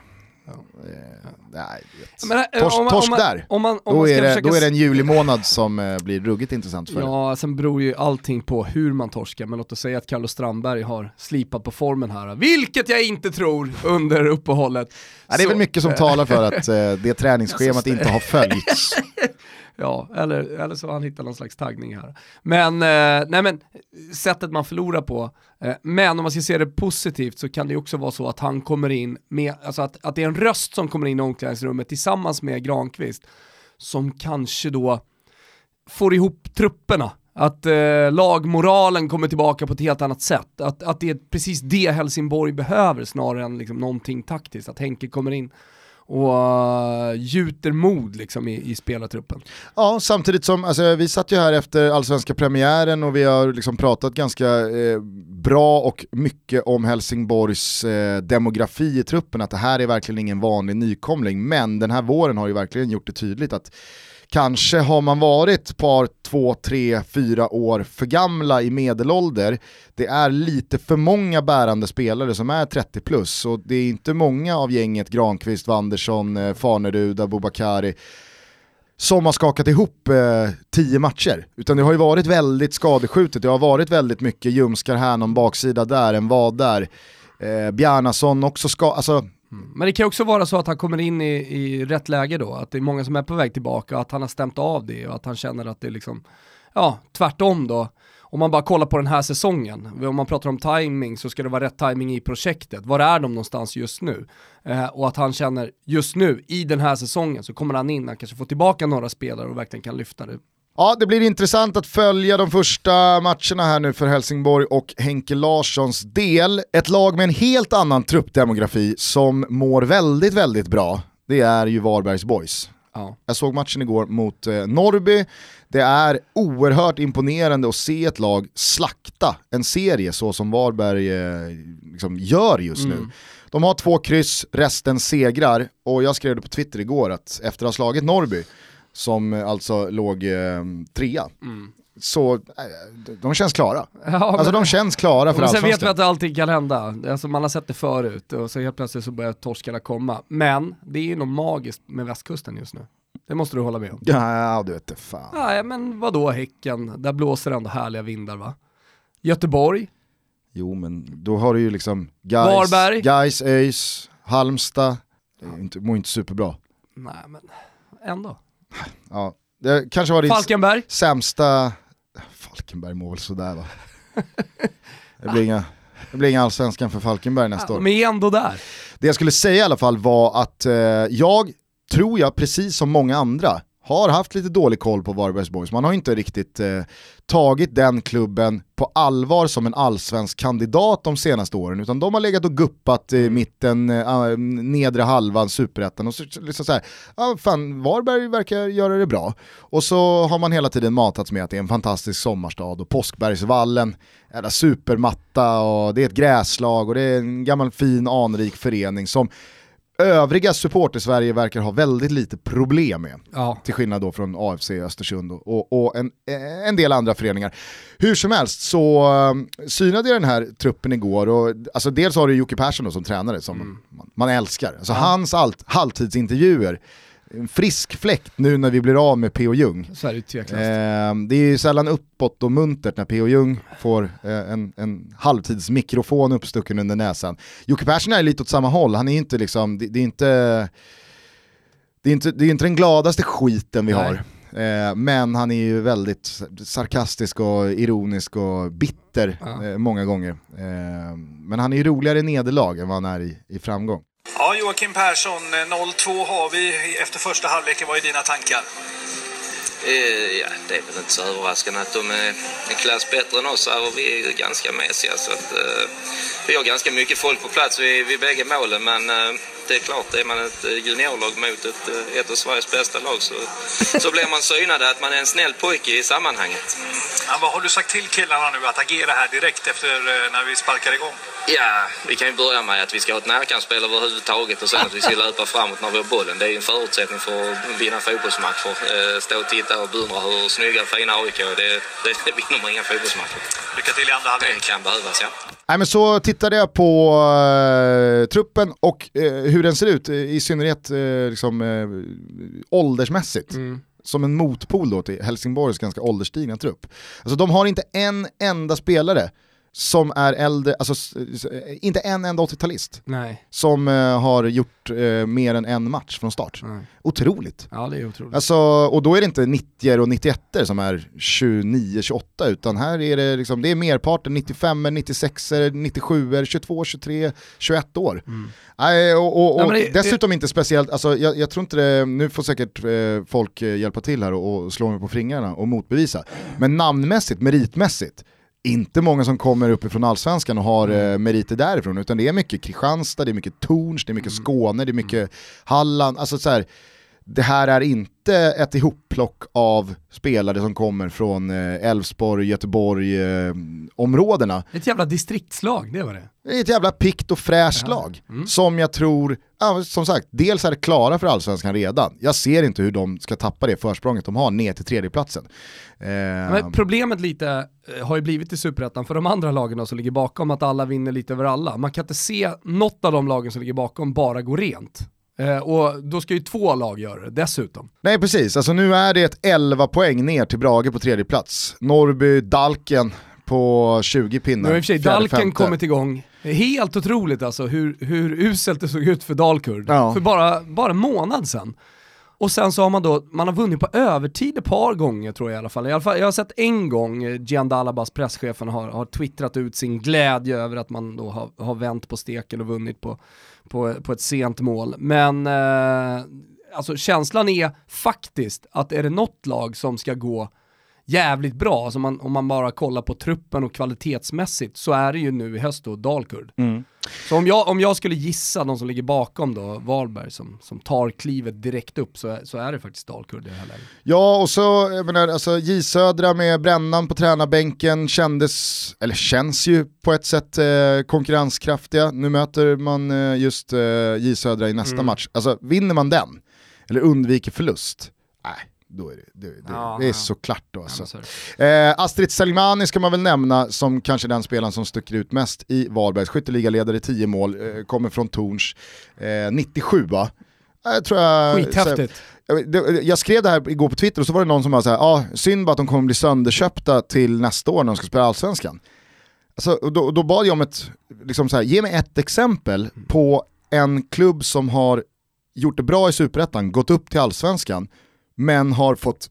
A: Eh, nej, vet.
B: Men, eh,
A: torsk
B: om man-
A: torsk
B: om man-
A: där.
B: Om man, om
A: Då är, det,
B: försöka
A: då är det en julimånad som eh, blir ruggigt intressant för.
B: Ja, sen beror ju allting på hur man torskar, men låt oss säga att Carlos Strandberg har slipat på formen här, vilket jag inte tror under uppehållet.
A: Ja, det är väl
B: Så-
A: mycket som talar för att [LAUGHS] det träningsschemat
B: Alltså,
A: inte har [LAUGHS] följts.
B: Ja, eller, eller så har han hittat någon slags taggning här. Men, eh, nej men, sättet man förlorar på. Eh, men om man ska se det positivt så kan det ju också vara så att han kommer in med, alltså att, att det är en röst som kommer in i omklädningsrummet tillsammans med Granqvist som kanske då får ihop trupperna. Att eh, lagmoralen kommer tillbaka på ett helt annat sätt. Att, att det är precis det Helsingborg behöver snarare än liksom någonting taktiskt. Att Henke kommer in och uh, gjuter mod liksom i, i spelartruppen.
A: Ja, samtidigt som, alltså, vi satt ju här efter allsvenska premiären och vi har liksom pratat ganska eh, bra och mycket om Helsingborgs eh, demografi i truppen, att det här är verkligen ingen vanlig nykomling, men den här våren har ju verkligen gjort det tydligt att Kanske har man varit par, två, tre, fyra år för gamla i medelålder. Det är lite för många bärande spelare som är 30 plus och det är inte många av gänget Granqvist, Wandersson, Farneruda, Farnerud, Abubakari som har skakat ihop eh, tio matcher. Utan det har ju varit väldigt skadeskjutet, det har varit väldigt mycket ljumskar här, någon baksida där, en vad där. Eh, Bjarnason också ska, alltså Mm.
B: Men det kan också vara så att han kommer in i, i rätt läge då, att det är många som är på väg tillbaka, och att han har stämt av det och att han känner att det är liksom, ja, tvärtom då. Om man bara kollar på den här säsongen, om man pratar om timing så ska det vara rätt timing i projektet. Var är de någonstans just nu? Eh, och att han känner just nu, i den här säsongen, så kommer han in, han kanske får tillbaka några spelare och verkligen kan lyfta det.
A: Ja, det blir intressant att följa de första matcherna här nu för Helsingborg och Henke Larssons del. Ett lag med en helt annan truppdemografi som mår väldigt, väldigt bra. det är ju Varbergs boys.
B: Ja.
A: Jag såg matchen igår mot eh, Norrby. Det är oerhört imponerande att se ett lag slakta en serie så som Varberg eh, liksom gör just nu.
B: Mm.
A: De har två kryss, resten segrar och jag skrev det på Twitter igår att efter att ha slagit Norrby, som eh, alltså låg eh, trea,
B: Mm.
A: så eh, de känns klara. [LAUGHS]
B: Ja,
A: Alltså de känns klara för
B: Men sen vet vi
A: allsvenskan.
B: att allting kan hända. Alltså man har sett det förut och så helt plötsligt så börjar torskarna komma. Men det är ju något magiskt med västkusten just nu. Det måste du hålla med om.
A: Ja, du vet det fan.
B: Nej men vadå Häcken, där blåser ändå härliga vindar va? Göteborg,
A: Jo men då har du ju liksom Gais,
B: Varberg.
A: Gais ÖIS, Halmstad, det inte, mår inte superbra.
B: nej men ändå.
A: Ja, det kanske var ditt
B: Falkenberg,
A: sämsta, Falkenberg mår väl sådär va? [LAUGHS] Det blir inga, det blir inga allsvenskan för Falkenberg nästa år.
B: de är ändå där.
A: Det jag skulle säga i alla fall var att eh, jag, tror jag, precis som många andra, har haft lite dålig koll på Varbergs Boys. Man har inte riktigt eh, tagit den klubben på allvar som en allsvensk kandidat de senaste åren, utan de har legat och guppat i mitten, eh, nedre halvan, superettan och så, liksom så här, ja fan, Varberg verkar göra det bra. Och så har man hela tiden matats med att det är en fantastisk sommarstad och Påskbergsvallen, jävla supermatta och det är ett gräslag och det är en gammal fin anrik förening som övriga supporter-Sverige verkar ha väldigt lite problem med.
B: Ja.
A: Till skillnad då från AFC i Östersund och, och, en, en del andra föreningar. Hur som helst så um, synade jag den här truppen igår och alltså dels har du Jocke Persson då, som tränare som man, man älskar. Alltså hans allt, halvtidsintervjuer, en frisk fläkt nu när vi blir av med P.O. Jung.
B: Så är det.
A: Eh, det är ju sällan uppåt och muntert när P.O. Jung får eh, en, en halvtidsmikrofon uppstucken under näsan. Jocke Persson är lite åt samma håll, han är inte liksom, det, det är inte det är, inte, det är inte den gladaste skiten vi
B: Nej.
A: har. Eh, men han är ju väldigt sarkastisk och ironisk och bitter
B: Ja.
A: eh, många gånger. Eh, men han är ju roligare i nederlag än vad han är i, i framgång.
D: Ja, Joakim Persson, eh, 0-2 har vi efter första halvleken. Vad är dina tankar?
E: Eh, Ja, det är väl inte så överraskande att de är en klass bättre än oss här och vi är ganska mesiga. Så att, eh, vi har ganska mycket folk på plats vid, vid bägge målen men eh, det är klart, är man ett eh, juniorlag mot ett, eh, ett av Sveriges bästa lag så, så blir man synad att man är en snäll pojke i sammanhanget.
D: Ja, vad har du sagt till killarna nu att agera här direkt efter eh, när vi sparkar igång?
E: Ja, vi kan ju börja med att vi ska ha ett närkampsspel överhuvudtaget och sen att vi ska löpa framåt när vi har bollen. Det är ju en förutsättning för att vinna fotbollsmatcher. Stå och titta och beundra hur snygga och fina AIK är. Det, det vinner man inga fotbollsmatcher.
D: Lycka till i andra halvlek.
E: Det kan behövas, ja.
A: Nej, men så tittade jag på eh, truppen och eh, hur den ser ut, eh, i synnerhet eh, liksom, eh, åldersmässigt.
B: Mm.
A: Som en motpol då till Helsingborgs ganska ålderstigna trupp. Alltså de har inte en enda spelare som är äldre, alltså inte en enda 80-talist
B: Nej.
A: som eh, har gjort eh, mer än en match från start.
B: Nej.
A: Otroligt.
B: Ja det är otroligt.
A: Alltså, och då är det inte 90 och 91 som är 29-28 utan här är det, liksom, det är merparten 95 96 97 22 23 21 år. Nej, och, och, och
B: men det-
A: dessutom inte speciellt, alltså, jag, jag tror inte det, nu får säkert eh, folk eh, hjälpa till här och, och slå mig på fingrarna och motbevisa. Men namnmässigt, meritmässigt, inte många som kommer uppifrån allsvenskan och har eh, meriter därifrån, utan det är mycket Kristianstad, det är mycket Torns, det är mycket Skåne, det är mycket Halland, alltså så här, det här är inte ett ihopplock av spelare som kommer från eh, Elfsborg, Göteborg, eh, områdena.
B: Ett jävla distriktslag, det var det.
A: Det är ett jävla pikt och fräscht lag som jag tror, ja, som sagt, dels är det klara för allsvenskan redan. Jag ser inte hur de ska tappa det försprånget de har ner till tredjeplatsen. Eh,
B: problemet lite eh, har ju blivit i Superettan för de andra lagen som ligger bakom att alla vinner lite över alla. Man kan inte se något av de lagen som ligger bakom bara gå rent. Eh, och då ska ju två lag göra det dessutom.
A: Nej precis, alltså nu är det ett 11 poäng ner till Brage på tredje plats. Norrby, Dalken på 20 pinnar.
B: Nu i och för sig Dalken
A: femte.
B: kommit igång. Helt otroligt alltså hur, hur uselt det såg ut för Dalkurd.
A: Ja.
B: För bara, bara en månad sedan. Och sen så har man då, man har vunnit på övertid ett par gånger tror jag i alla fall. I alla fall jag har sett en gång eh, Gian Dalabas, presschefen, har, har twittrat ut sin glädje över att man då har, har vänt på steken och vunnit på, på, på ett sent mål. Men eh, alltså känslan är faktiskt att är det något lag som ska gå jävligt bra, alltså man, om man bara kollar på truppen och kvalitetsmässigt, så är det ju nu i höst då Dalkurd.
A: Mm.
B: Så om jag, om jag skulle gissa de som ligger bakom då, Varberg som, som tar klivet direkt upp så, så är det faktiskt Dalkurd i det här läget.
A: Ja, och så, jag menar, alltså J Södra med Brännan på tränarbänken kändes, eller känns ju på ett sätt eh, konkurrenskraftiga. Nu möter man eh, just eh, J Södra i nästa
B: Mm.
A: match. Alltså vinner man den, eller undviker förlust, nej, då är det, det, det,
B: Ja,
A: det är
B: ja.
A: såklart då
B: Ja,
A: alltså.
B: det.
A: Eh, Astrid Selmani ska man väl nämna som kanske den spelaren som sticker ut mest i Varbergs skytteligaledare, 10 mål, eh, kommer från Torns, eh, 97 va? Eh, Jag tror jag,
B: Skithäftigt.
A: jag, det- jag skrev det här igår på Twitter och så var det någon som var såhär, ja synd bara att de kommer bli sönderköpta till nästa år när de ska spela Allsvenskan. Alltså, då, då bad jag om ett, liksom så här, ge mig ett exempel på en klubb som har gjort det bra i Superettan, gått upp till Allsvenskan, men har fått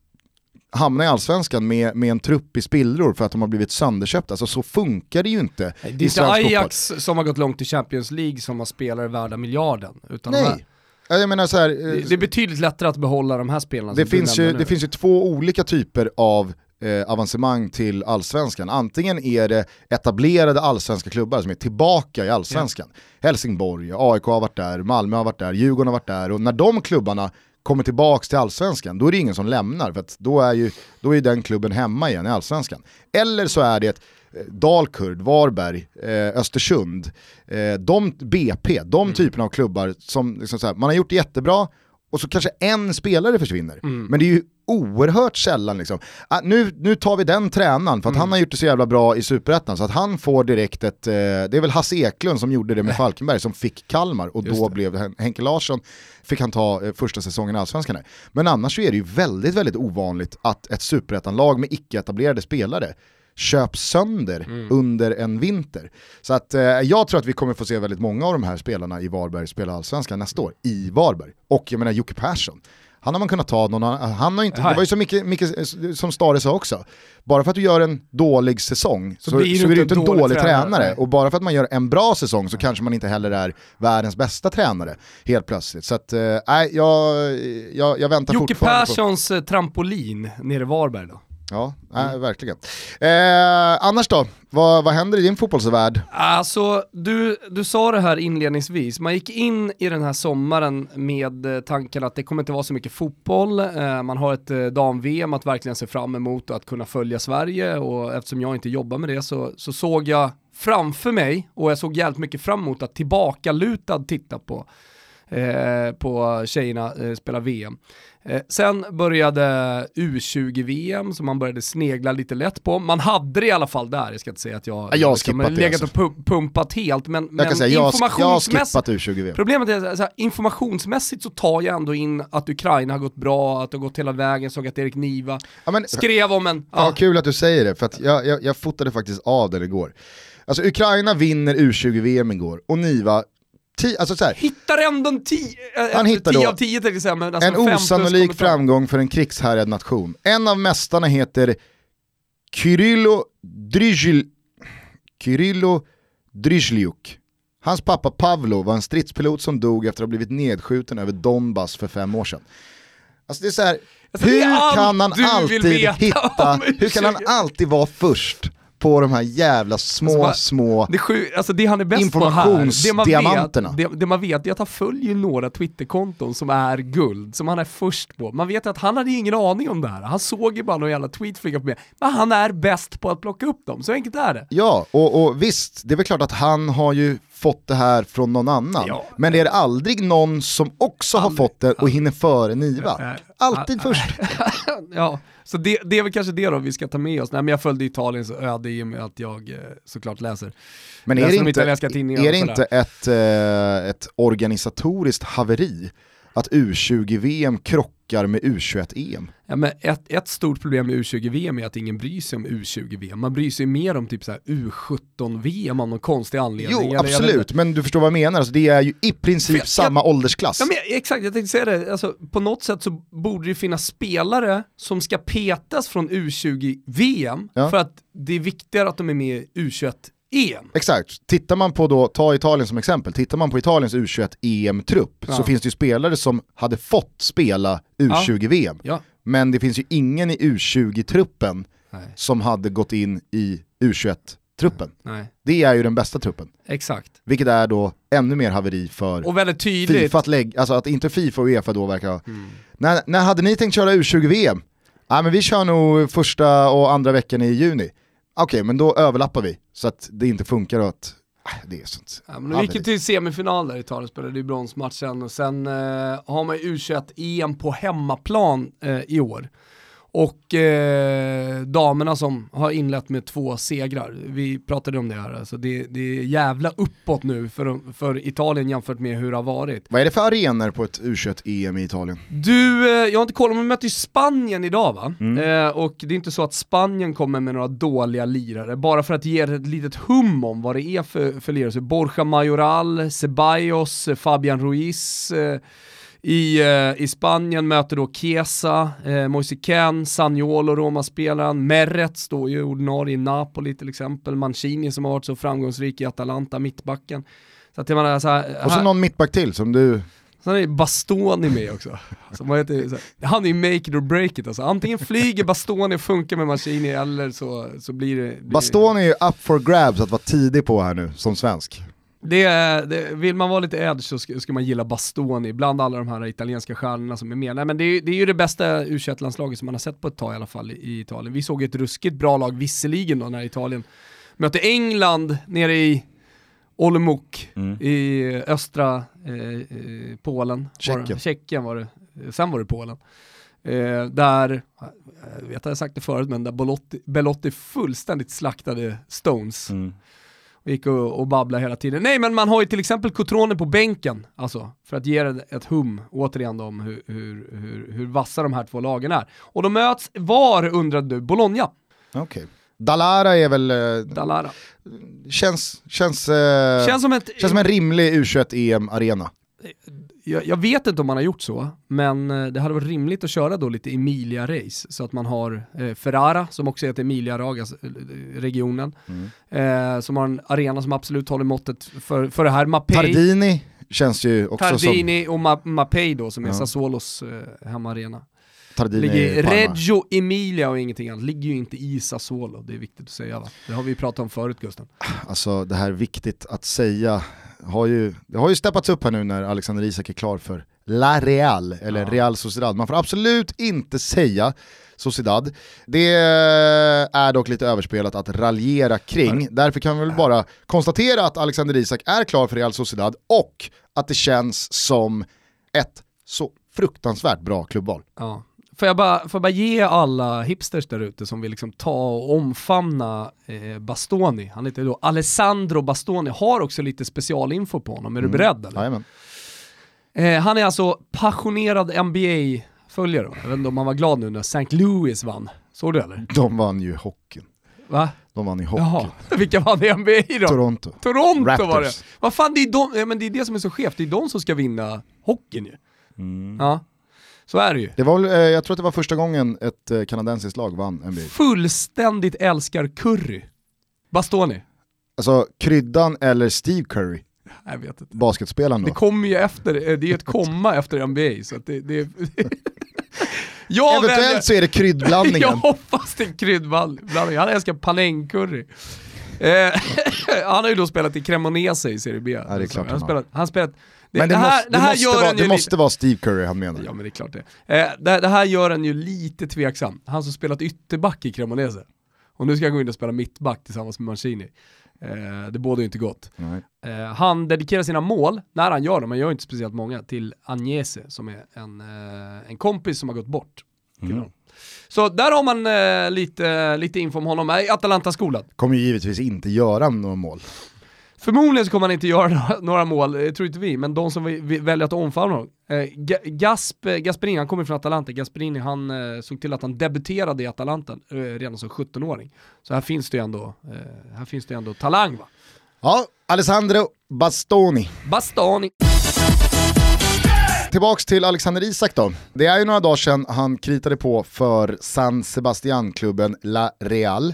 A: hamna i Allsvenskan med, med en trupp i spillror för att de har blivit sönderköpta. Alltså så funkar det ju inte
B: Det är
A: i
B: inte
A: svensk fotboll.
B: Ajax som har gått långt i Champions League som har spelare värda miljarden. Utan de
A: Nej. Ja, Jag menar så här, eh,
B: det, det är betydligt lättare att behålla de här spelarna
A: det, finns ju, det finns ju två olika typer av eh, avancemang till allsvenskan. Antingen är det etablerade allsvenska klubbar som är tillbaka i allsvenskan. Helsingborg, AIK har varit där, Malmö har varit där, Djurgården har varit där och när de klubbarna kommer tillbaka till allsvenskan då är det ingen som lämnar för att då är ju då är den klubben hemma igen i allsvenskan. Eller så är det eh, Dalkurd, Varberg, eh, Östersund, eh, de, BP, de typerna av klubbar som liksom här, man har gjort jättebra och så kanske en spelare försvinner. Men det är ju oerhört sällan liksom, ah, nu, nu tar vi den tränaren för att han har gjort det så jävla bra i Superettan så att han får direkt ett, eh, det är väl Hasse Eklund som gjorde det med [LAUGHS] Falkenberg som fick Kalmar och
B: Just
A: då
B: det.
A: blev Hen- Henke Larsson, fick han ta eh, första säsongen i Allsvenskan. här. Men annars så är det ju väldigt, väldigt ovanligt att ett Superettan-lag med icke-etablerade spelare köps sönder under en vinter. Så att eh, jag tror att vi kommer få se väldigt många av de här spelarna i Varberg spela allsvenskan nästa år, i Varberg. Och jag menar Jocke Persson, han har man kunnat ta någon annan, han har inte, det var ju så mycket, mycket som Stare sa också, bara för att du gör en dålig säsong så, så,
B: blir du
A: är du
B: inte
A: en
B: dålig
A: dålig
B: tränare.
A: tränare. Och bara för att man gör en bra säsong så kanske man inte heller är världens bästa tränare helt plötsligt. Så att, eh, nej, jag, jag, jag väntar
B: Jocke
A: fortfarande på...
B: Perssons eh, trampolin nere i Varberg då?
A: Ja, nej, verkligen. Eh, annars då, vad, vad händer i din fotbollsvärld?
B: Alltså, du, du sa det här inledningsvis, man gick in i den här sommaren med eh, tanken att det kommer inte vara så mycket fotboll, eh, man har ett eh, dam-VM att verkligen se fram emot och att kunna följa Sverige och eftersom jag inte jobbar med det så, så såg jag framför mig, och jag såg jävligt mycket fram emot att tillbakalutad titta på, eh, på tjejerna eh, spela VM. Eh, sen började U20-VM som man började snegla lite lätt på. Man hade det i alla fall där, jag ska inte säga att jag,
A: Ja, jag har
B: liksom
A: det,
B: legat
A: alltså.
B: och pu- pumpat helt, men,
A: Jag
B: men
A: säga, jag, jag
B: informationsmässigt
A: U20-VM.
B: Problemet är här, informationsmässigt så tar jag ändå in att Ukraina har gått bra, att det har gått hela vägen, såg att Erik Niva
A: Ja, men,
B: skrev om en...
A: Ja,
B: Ja,
A: kul att du säger det, för att jag, jag, jag fotade faktiskt av den igår. Alltså Ukraina vinner U20-VM igår, och Niva, ti, alltså så här,
B: hittar ändå en 10
A: Han hittar då
B: av 10 tänkte säga, men alltså
A: en osannolik framgång för en krigshärjad nation. En av mästarna heter Kyrillo Dryzhil... Kyrillo Dryzhliuk. Hans pappa Pavlo var en stridspilot som dog efter att ha blivit nedskjuten över Donbass för fem år sedan. Alltså det är så här,
B: Alltså,
A: hur kan han alltid hitta, hur kan han
B: U20?
A: alltid vara först på de här jävla små,
B: Alltså,
A: små...
B: Det, sju, alltså det han är bäst på här, det man, vet,
A: Informationsdiamanterna.
B: det, det man vet är att han följer några Twitterkonton som är guld, som han är först på. Man vet att han hade ingen aning om det här. Han såg ju bara någon jävla tweet flyga på mig. Men han är bäst på att plocka upp dem, så enkelt är det.
A: Ja, och, och visst, det är väl klart att han har ju fått det här från någon annan.
B: Ja.
A: Men det är aldrig någon som också har fått det och hinner före Niva. Alltid först. [LAUGHS]
B: ja, så det, det är väl kanske det då vi ska ta med oss. Nej men jag följde Italiens öde i och med att jag eh, såklart läser.
A: Men är det
B: de
A: inte, är det inte ett, eh, ett organisatoriskt haveri att U20-VM krockar med U21-EM?
B: Ja, men ett, ett stort problem med U20-VM är att ingen bryr sig om U20-VM. Man bryr sig mer om typ så här U17-VM av någon konstig anledning.
A: Jo,
B: Eller jag
A: absolut, men du förstår vad jag menar. Alltså, det är ju i princip
B: jag-
A: samma åldersklass.
B: Ja, men jag- exakt, jag tänkte säga det. Alltså, på något sätt så borde det finnas spelare som ska petas från U20-VM
A: Ja.
B: för att det är viktigare att de är med i U21-EM.
A: Exakt, tittar man på då, ta Italien som exempel, tittar man på Italiens U21-EM-trupp
B: Ja.
A: så finns det ju spelare som hade fått spela U20-VM.
B: Ja.
A: Men det finns ju ingen i U20-truppen
B: Nej.
A: som hade gått in i truppen.
B: Nej,
A: Det är ju den bästa truppen.
B: exakt.
A: Vilket är då ännu mer haveri för
B: Och väldigt tydligt.
A: Fifa att lägga, alltså att inte Fifa och Uefa då verkar ha...
B: Mm.
A: När, när hade ni tänkt köra U20-VM? Ja men vi kör nog första och andra veckan i juni. Okej, men då överlappar vi så att det inte funkar och att... äh, Det är sånt.
B: Ja, men de gick ju till semifinal där Italien, spelade ju bronsmatchen och sen eh, har man ju U21-EM på hemmaplan eh, i år. Och eh, damerna som har inlett med två segrar, vi pratade om det här, alltså det, det är jävla uppåt nu för, för Italien jämfört med hur det har varit.
A: Vad är det för arenor på ett U21-EM i Italien?
B: Du, eh, jag har inte kollat, men vi möter ju Spanien idag va? Eh, och det är inte så att Spanien kommer med några dåliga lirare, bara för att ge er ett litet hum om vad det är för, för lirare. Så Borja Majoral, Ceballos, eh, Fabian Ruiz, eh, i, eh, I Spanien möter då Chiesa, eh, Moise Kean, Saniolo, Roma-spelaren, Meret står ju ordinarie i Napoli till exempel, Mancini som har varit så framgångsrik i Atalanta, mittbacken. Så att menar, så här,
A: Och så någon mittback till som du...
B: Sen är Bastoni med också. Alltså, vad heter, här, han är ju make it or break it alltså. Antingen flyger Bastoni och funkar med Mancini eller så, så blir det... Blir
A: Bastoni är ju up for grabs att vara tidig på här nu som svensk.
B: Det, det, vill man vara lite edge så ska, ska man gilla Bastoni, bland alla de här italienska stjärnorna som är med. Nej, men det, är, det är ju det bästa u landslaget som man har sett på ett tag i alla fall i, i Italien. Vi såg ett ruskigt bra lag visserligen då när Italien mötte England nere i Olomouc i östra eh, eh, Polen. Var,
A: Tjeckien.
B: det- Tjeckien var det, sen var det Polen. Eh, där, jag vet att jag sagt det förut, men där Belotti, Belotti fullständigt slaktade Stones. Och gick och, och babblade hela tiden. Nej men man har ju till exempel Cotrone på bänken, alltså, för att ge det ett hum, återigen om hur, hur, hur, hur vassa de här två lagen är. Och de möts, var undrade du, Bologna,
A: Okej. Dalara är väl... eh,
B: Dalara.
A: Känns, känns, eh,
B: Känns som ett...
A: känns som en rimlig U21-EM-arena.
B: Jag, jag vet inte om man har gjort så, men eh, det hade varit rimligt att köra då lite Emilia-race, så att man har eh, Ferrara, som också heter Emilia-regionen, eh, som har en arena som absolut håller måttet för, för det här. Mapei,
A: Tardini känns ju också
B: Tardini och Ma- Mapei då, som är
A: Ja.
B: Sassuolos eh, hemmaarena.
A: som Tardini
B: Ligger. Reggio Emilia och ingenting annat, ligger ju inte i Sassuolo, det är viktigt att säga va? Det har vi pratat om förut Gusten.
A: Alltså det här är viktigt att säga, har ju, det har ju steppats upp här nu när Alexander Isak är klar för La Real, eller
B: Ja.
A: Real Sociedad. Man får absolut inte säga Sociedad. Det är dock lite överspelat att raljera kring. Därför kan vi väl bara konstatera att Alexander Isak är klar för Real Sociedad och att det känns som ett så fruktansvärt bra klubbval.
B: Ja. Får jag, bara, får jag bara ge alla hipsters där ute som vill liksom ta och omfamna eh, Bastoni, han heter då Alessandro Bastoni, har också lite specialinfo på honom, är du beredd eller?
A: Jajamän.
B: Eh, han är alltså passionerad NBA-följare, jag vet inte om han var glad nu när St. Louis vann, såg du eller?
A: De vann ju hockeyn.
B: Va?
A: De vann i hockey.
B: Jaha, [LAUGHS] vilka vann i NBA då?
A: Toronto.
B: Toronto
A: Raptors.
B: var det. Vad fan, det är, de, men det är det som är så skevt, det är de som ska vinna hockeyn ju. Ja, så är det ju.
A: Det var, eh, jag tror att det var första gången ett eh, kanadensiskt lag vann NBA.
B: Fullständigt älskar curry. Bastoni?
A: Alltså kryddan eller Steve Curry,
B: Jag vet inte.
A: basketspelaren
B: Det
A: då.
B: kommer ju efter, eh, det är ju ett komma efter NBA så det, det [LAUGHS] jag väljer,
A: Eventuellt så är det [LAUGHS]
B: jag
A: kryddblandningen.
B: hoppas det är kryddblandning, han älskar panängcurry. Eh, [LAUGHS] han har ju då spelat i Cremonese i Serie B.
A: det klart
B: han har spelat, han spelat det,
A: Men det,
B: det här,
A: måste,
B: det här
A: måste,
B: gör
A: vara, det
B: lite-
A: måste vara Steve Curry han menar.
B: Ja men det är klart det. Eh, det, det här gör en ju lite tveksam. Han som spelat ytterback i Cremonese. Och nu ska han gå in och spela mittback tillsammans med Mancini. Eh, det bådar ju inte gott. Eh, han dedikerar sina mål, när han gör dem, han gör inte speciellt många, till Agnese som är en, eh, en kompis som har gått bort.
A: Mm.
B: Så där har man eh, lite, lite info om honom, är Atalanta-skolad.
A: Kommer ju givetvis inte göra några mål.
B: Förmodligen så kommer han inte göra [LAUGHS] några, mål, det tror inte vi, men de som vi, väljer att omfamna honom. Eh, Ga- Gasp, eh, Gasperini, han kommer från Atalanta, Gasperini han eh, såg till att han debuterade i Atalanta eh, redan som 17-åring. Så här finns det ju ändå, eh, här finns det ändå talang va.
A: Ja, Alessandro Bastoni.
B: Bastoni.
A: Tillbaks till Alexander Isak då. Det är ju några dagar sedan han kritade på för San Sebastian-klubben La Real.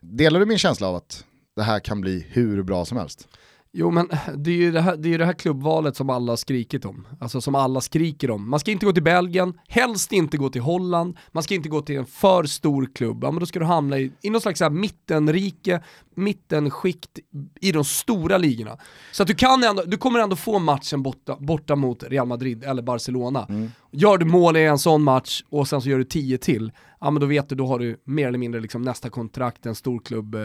A: Delar du min känsla av att det här kan bli hur bra som helst?
B: Jo men det är, ju det, här, det är det här klubbvalet som alla skrikit om. Alltså som alla skriker om. Man ska inte gå till Belgien, helst inte gå till Holland, man ska inte gå till en för stor klubb. Ja men då ska du hamna i, i någon slags här mittenrike, mittenskikt i de stora ligorna. Så att du kan ändå, du kommer ändå få matchen borta, borta mot Real Madrid eller Barcelona.
A: Mm.
B: Gör du mål i en sån match och sen så gör du 10 till, ja men då vet du, då har du mer eller mindre liksom nästa kontrakt, en stor klubb eh,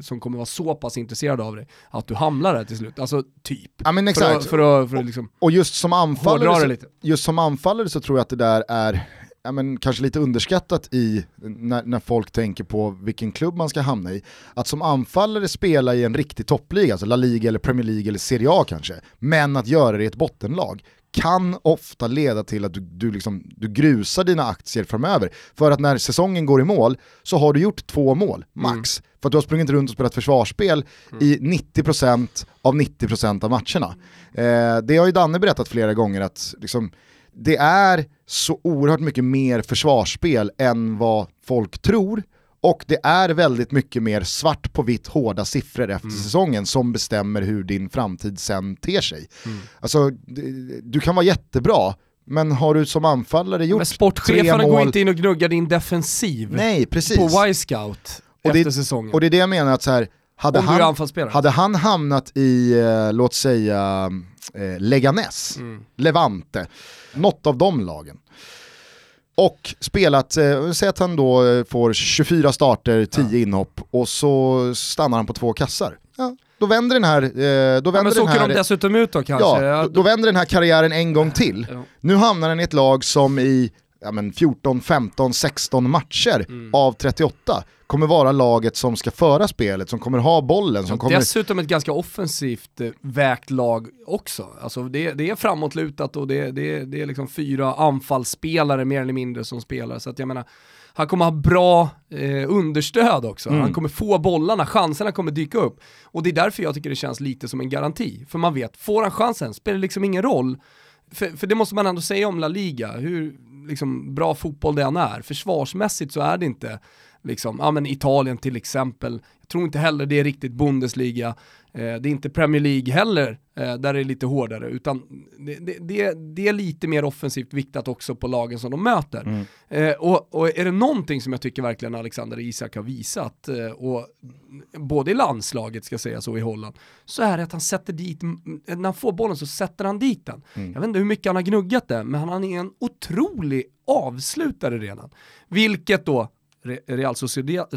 B: som kommer vara så pass intresserad av dig att du hamnar där till slut. Alltså typ.
A: Ja men
B: För
A: exakt.
B: att, för att, för att liksom
A: Och just som anfallare, så,
B: lite.
A: just som anfallare så tror jag att det där är ja, men kanske lite underskattat i när, när folk tänker på vilken klubb man ska hamna i. Att som anfallare spela i en riktig toppliga, alltså La Liga eller Premier League eller Serie A kanske, men att göra det i ett bottenlag kan ofta leda till att du, du, liksom, du grusar dina aktier framöver. För att när säsongen går i mål så har du gjort två mål, max. För att du har sprungit runt och spelat försvarsspel i 90% av 90% av matcherna. Eh, det har ju Danne berättat flera gånger att liksom, det är så oerhört mycket mer försvarsspel än vad folk tror. Och det är väldigt mycket mer svart på vitt hårda siffror efter säsongen som bestämmer hur din framtid sen ter sig. Alltså, d- du kan vara jättebra, men har du som anfallare gjort
B: Men
A: tre
B: sportcheferna går
A: mål...
B: inte in och gnuggar din defensiv
A: Nej, precis.
B: på Y-scout
A: Och det-
B: efter säsongen.
A: Och det är det jag menar att så här, hade han, hade han hamnat i, eh, låt säga, eh, Leganes,
B: Mm.
A: Levante, något av de lagen, och spelat, eh, säg att han då eh, får 24 starter, 10 inhopp och så stannar han på två kassar. Ja, då vänder den här, eh, då
B: ja,
A: vänder
B: så
A: den här
B: de dessutom ut då kanske.
A: Ja, då, då vänder den här karriären en gång till.
B: Ja.
A: Nu hamnar den i ett lag som i ja, men 14, 15, 16 matcher
B: Mm.
A: av 38 kommer vara laget som ska föra spelet, som kommer ha bollen, som kommer...
B: Dessutom ett ganska offensivt eh, vägt lag också. Alltså det, det är framåtlutat och det, det, det är liksom fyra anfallsspelare mer eller mindre som spelar. Så att jag menar, han kommer ha bra eh, understöd också.
A: Mm.
B: Han kommer få bollarna, chanserna kommer dyka upp. Och det är därför jag tycker det känns lite som en garanti. För man vet, får han chansen spelar det liksom ingen roll. För, för det måste man ändå säga om La Liga, hur liksom, bra fotboll det än är. Försvarsmässigt så är det inte liksom, ja men Italien till exempel, jag tror inte heller det är riktigt Bundesliga, det är inte Premier League heller, eh, där det är lite hårdare, utan det, det, det, är lite mer offensivt viktat också på lagen som de möter. Eh, och, och är det någonting som jag tycker verkligen Alexander Isak har visat, eh, och både i landslaget ska sägas och i Holland, så är det att han sätter dit, när han får bollen så sätter han dit den. Jag vet inte hur mycket han har gnuggat det, men han är en otrolig avslutare redan. Vilket då Re- Real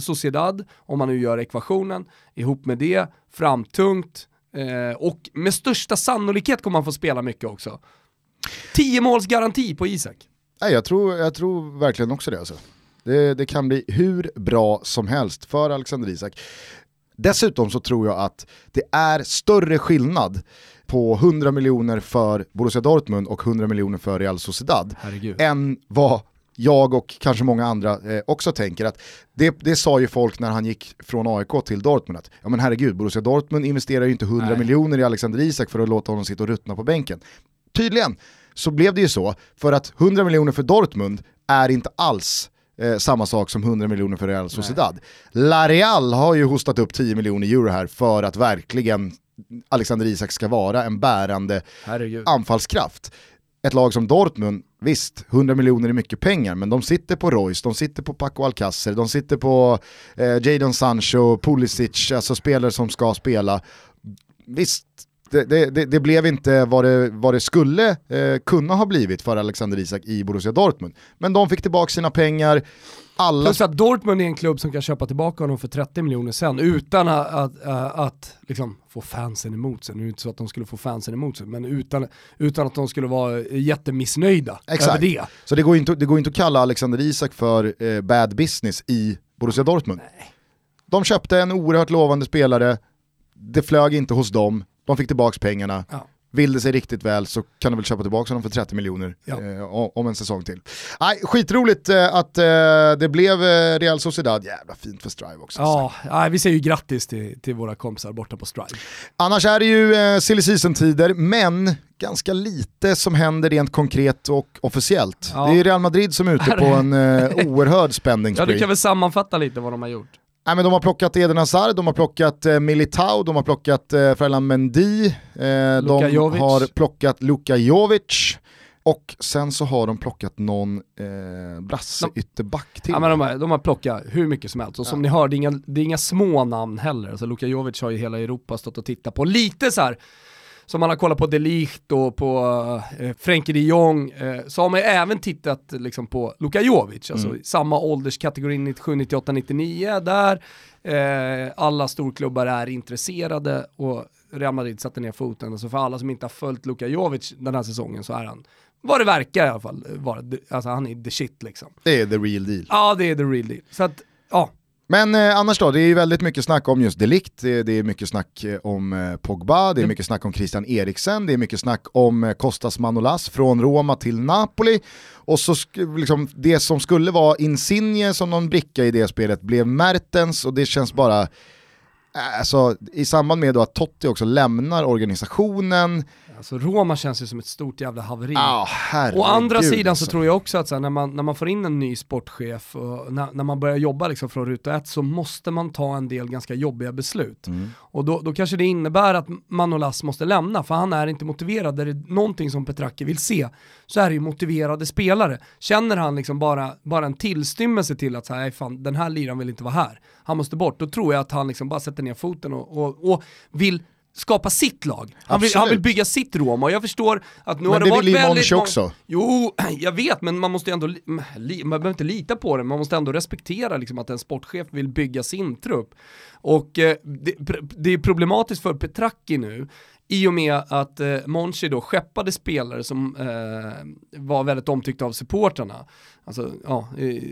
B: Sociedad, om man nu gör ekvationen, ihop med det, framtungt, eh, och med största sannolikhet kommer han få spela mycket också. 10 måls garanti på Isak.
A: Nej, jag, tror, jag tror verkligen också det. Alltså. Det, det kan bli hur bra som helst för Alexander Isak. Dessutom så tror jag att det är större skillnad på 100 miljoner för Borussia Dortmund och 100 miljoner för Real Sociedad
B: Herregud.
A: än vad jag och kanske många andra eh, också tänker att det, det sa ju folk när han gick från AIK till Dortmund att ja men herregud, Borussia Dortmund investerar ju inte 100
B: Nej.
A: miljoner i Alexander Isak för att låta honom sitta och ruttna på bänken. Tydligen så blev det ju så, för att 100 miljoner för Dortmund är inte alls eh, samma sak som 100 miljoner för Real Sociedad. La Real har ju hostat upp 10 miljoner euro här för att verkligen Alexander Isak ska vara en bärande
B: Herregud.
A: anfallskraft. Ett lag som Dortmund, visst, 100 miljoner är mycket pengar, men de sitter på Royce, de sitter på Paco Alcacer, de sitter på eh, Jadon Sancho, Pulisic, alltså spelare som ska spela. Visst, det, det, det, blev inte vad det, vad det skulle eh, kunna ha blivit för Alexander Isak i Borussia Dortmund. Men de fick tillbaka sina pengar, alla...
B: Plus att Dortmund är en klubb som kan köpa tillbaka honom för 30 miljoner sen utan att, att, att, att liksom få fansen emot sig. Nu är det inte så att de skulle få fansen emot sig, men utan, utan att de skulle vara jättemissnöjda
A: Exakt.
B: över det.
A: Så det går inte, det går inte att kalla Alexander Isak för eh, bad business i Borussia Dortmund. De köpte en oerhört lovande spelare, det flög inte hos dem, de fick tillbaka pengarna.
B: Ja.
A: Vill det sig riktigt väl så kan du väl köpa tillbaka honom för 30 miljoner
B: Ja.
A: eh, om en säsong till. Nej, skitroligt eh, att eh, det blev eh, Real Sociedad, jävla fint för Strive också.
B: Ja, nej, vi säger ju grattis till, till våra kompisar borta på Strive.
A: Annars är det ju eh, silly season-tider, men ganska lite som händer rent konkret och officiellt.
B: Ja.
A: Det är Real Madrid som är ute på en eh, oerhörd spending [LAUGHS]
B: Ja, du kan väl sammanfatta lite vad de har gjort?
A: Nej, men de har plockat Eden Hazard, de har plockat eh, Militao, de har plockat eh, Ferland Mendy, eh, de
B: Jovic.
A: har plockat Luka Jovic och sen så har de plockat någon eh, brasse
B: De-
A: ytterback till.
B: Ja, men de, har, de har plockat hur mycket som helst och som ni hör, det är, inga, det är inga små namn heller. Alltså Luka Jovic har ju hela Europa stått och tittat på. Lite så här som man har kollat på De Ligt och på eh, Frenkie de Jong, eh, så har man ju även tittat liksom, på Luka Jovic, alltså i samma ålderskategori 97, 98, 99 där eh, alla storklubbar är intresserade och Real Madrid satte ner foten. Alltså för alla som inte har följt Luka Jovic den här säsongen så är han, vad det verkar i alla fall, vara, alltså han är the shit liksom.
A: Det är the real deal.
B: Ja, det är the real deal. Så att, ja.
A: Men eh, annars då, det är ju väldigt mycket snack om just Delict, det, det är mycket snack eh, om eh, Pogba, det är mycket snack om Christian Eriksen, det är mycket snack om eh, Kostas Manolas från Roma till Napoli. Och så liksom, det som skulle vara Insigne som någon bricka i det spelet blev Mertens och det känns bara, eh, alltså i samband med att Totti också lämnar organisationen,
B: Alltså Roma känns ju som ett stort jävla haveri.
A: herregud.
B: Å andra sidan
A: alltså.
B: så tror jag också att så här, när, man, när man får in en ny sportchef och när, när man börjar jobba liksom från ruta ett så måste man ta en del ganska jobbiga beslut.
A: Mm.
B: Och då, då kanske det innebär att Manolas måste lämna för han är inte motiverad. Är det någonting som Petracchi vill se så är det ju motiverade spelare. Känner han liksom bara, bara en tillstymmelse till att så här, "Nej, fan, den här liran vill inte vara här, han måste bort, då tror jag att han liksom bara sätter ner foten och, och, och vill skapa sitt lag. Han vill, han vill bygga sitt Roma och jag förstår att nu har
A: Men
B: det,
A: det
B: varit väldigt många-
A: också.
B: Jo, [CLEARS THROAT] jag vet, men man måste ju ändå, li- man behöver inte lita på det, man måste ändå respektera liksom, att en sportchef vill bygga sin trupp. Och eh, det, det är problematiskt för Petracchi nu, i och med att eh, Monchi då skeppade spelare som eh, var väldigt omtyckta av supportrarna. Alltså, ja, eh,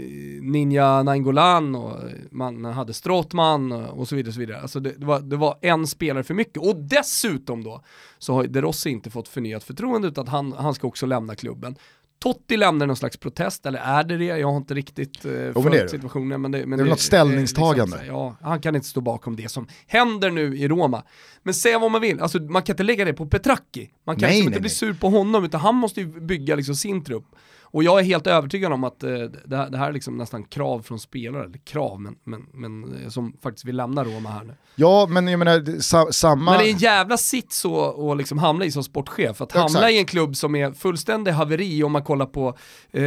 B: Ninja Nainggolan och man hade Strottman och så vidare. Och så vidare. Alltså det, det, var, det var en spelare för mycket. Och dessutom då så har De Rossi inte fått förnyat förtroende utan han, han ska också lämna klubben. Totti lämnar någon slags protest, eller är det det? Jag har inte riktigt eh,
A: det är
B: följt
A: det.
B: situationen. Men det, men
A: Det är väl något ställningstagande.
B: liksom så här, ja, han kan inte stå bakom det som händer nu i Roma. Men säga vad man vill, alltså, man kan inte lägga det på Petracchi. Man kan
A: Nej,
B: liksom
A: nej,
B: inte bli
A: nej.
B: sur på honom, utan han måste ju bygga liksom sin trupp. Och jag är helt övertygad om att eh, det, här, det här är liksom nästan krav från spelare, eller krav, men, men, men eh, som faktiskt vill lämna Roma här nu.
A: Ja, men jag menar, sa, samma...
B: Men det är en jävla sits att liksom hamna i som sportchef. Att hamna
A: exakt.
B: i en klubb som är fullständig haveri om man kollar på eh,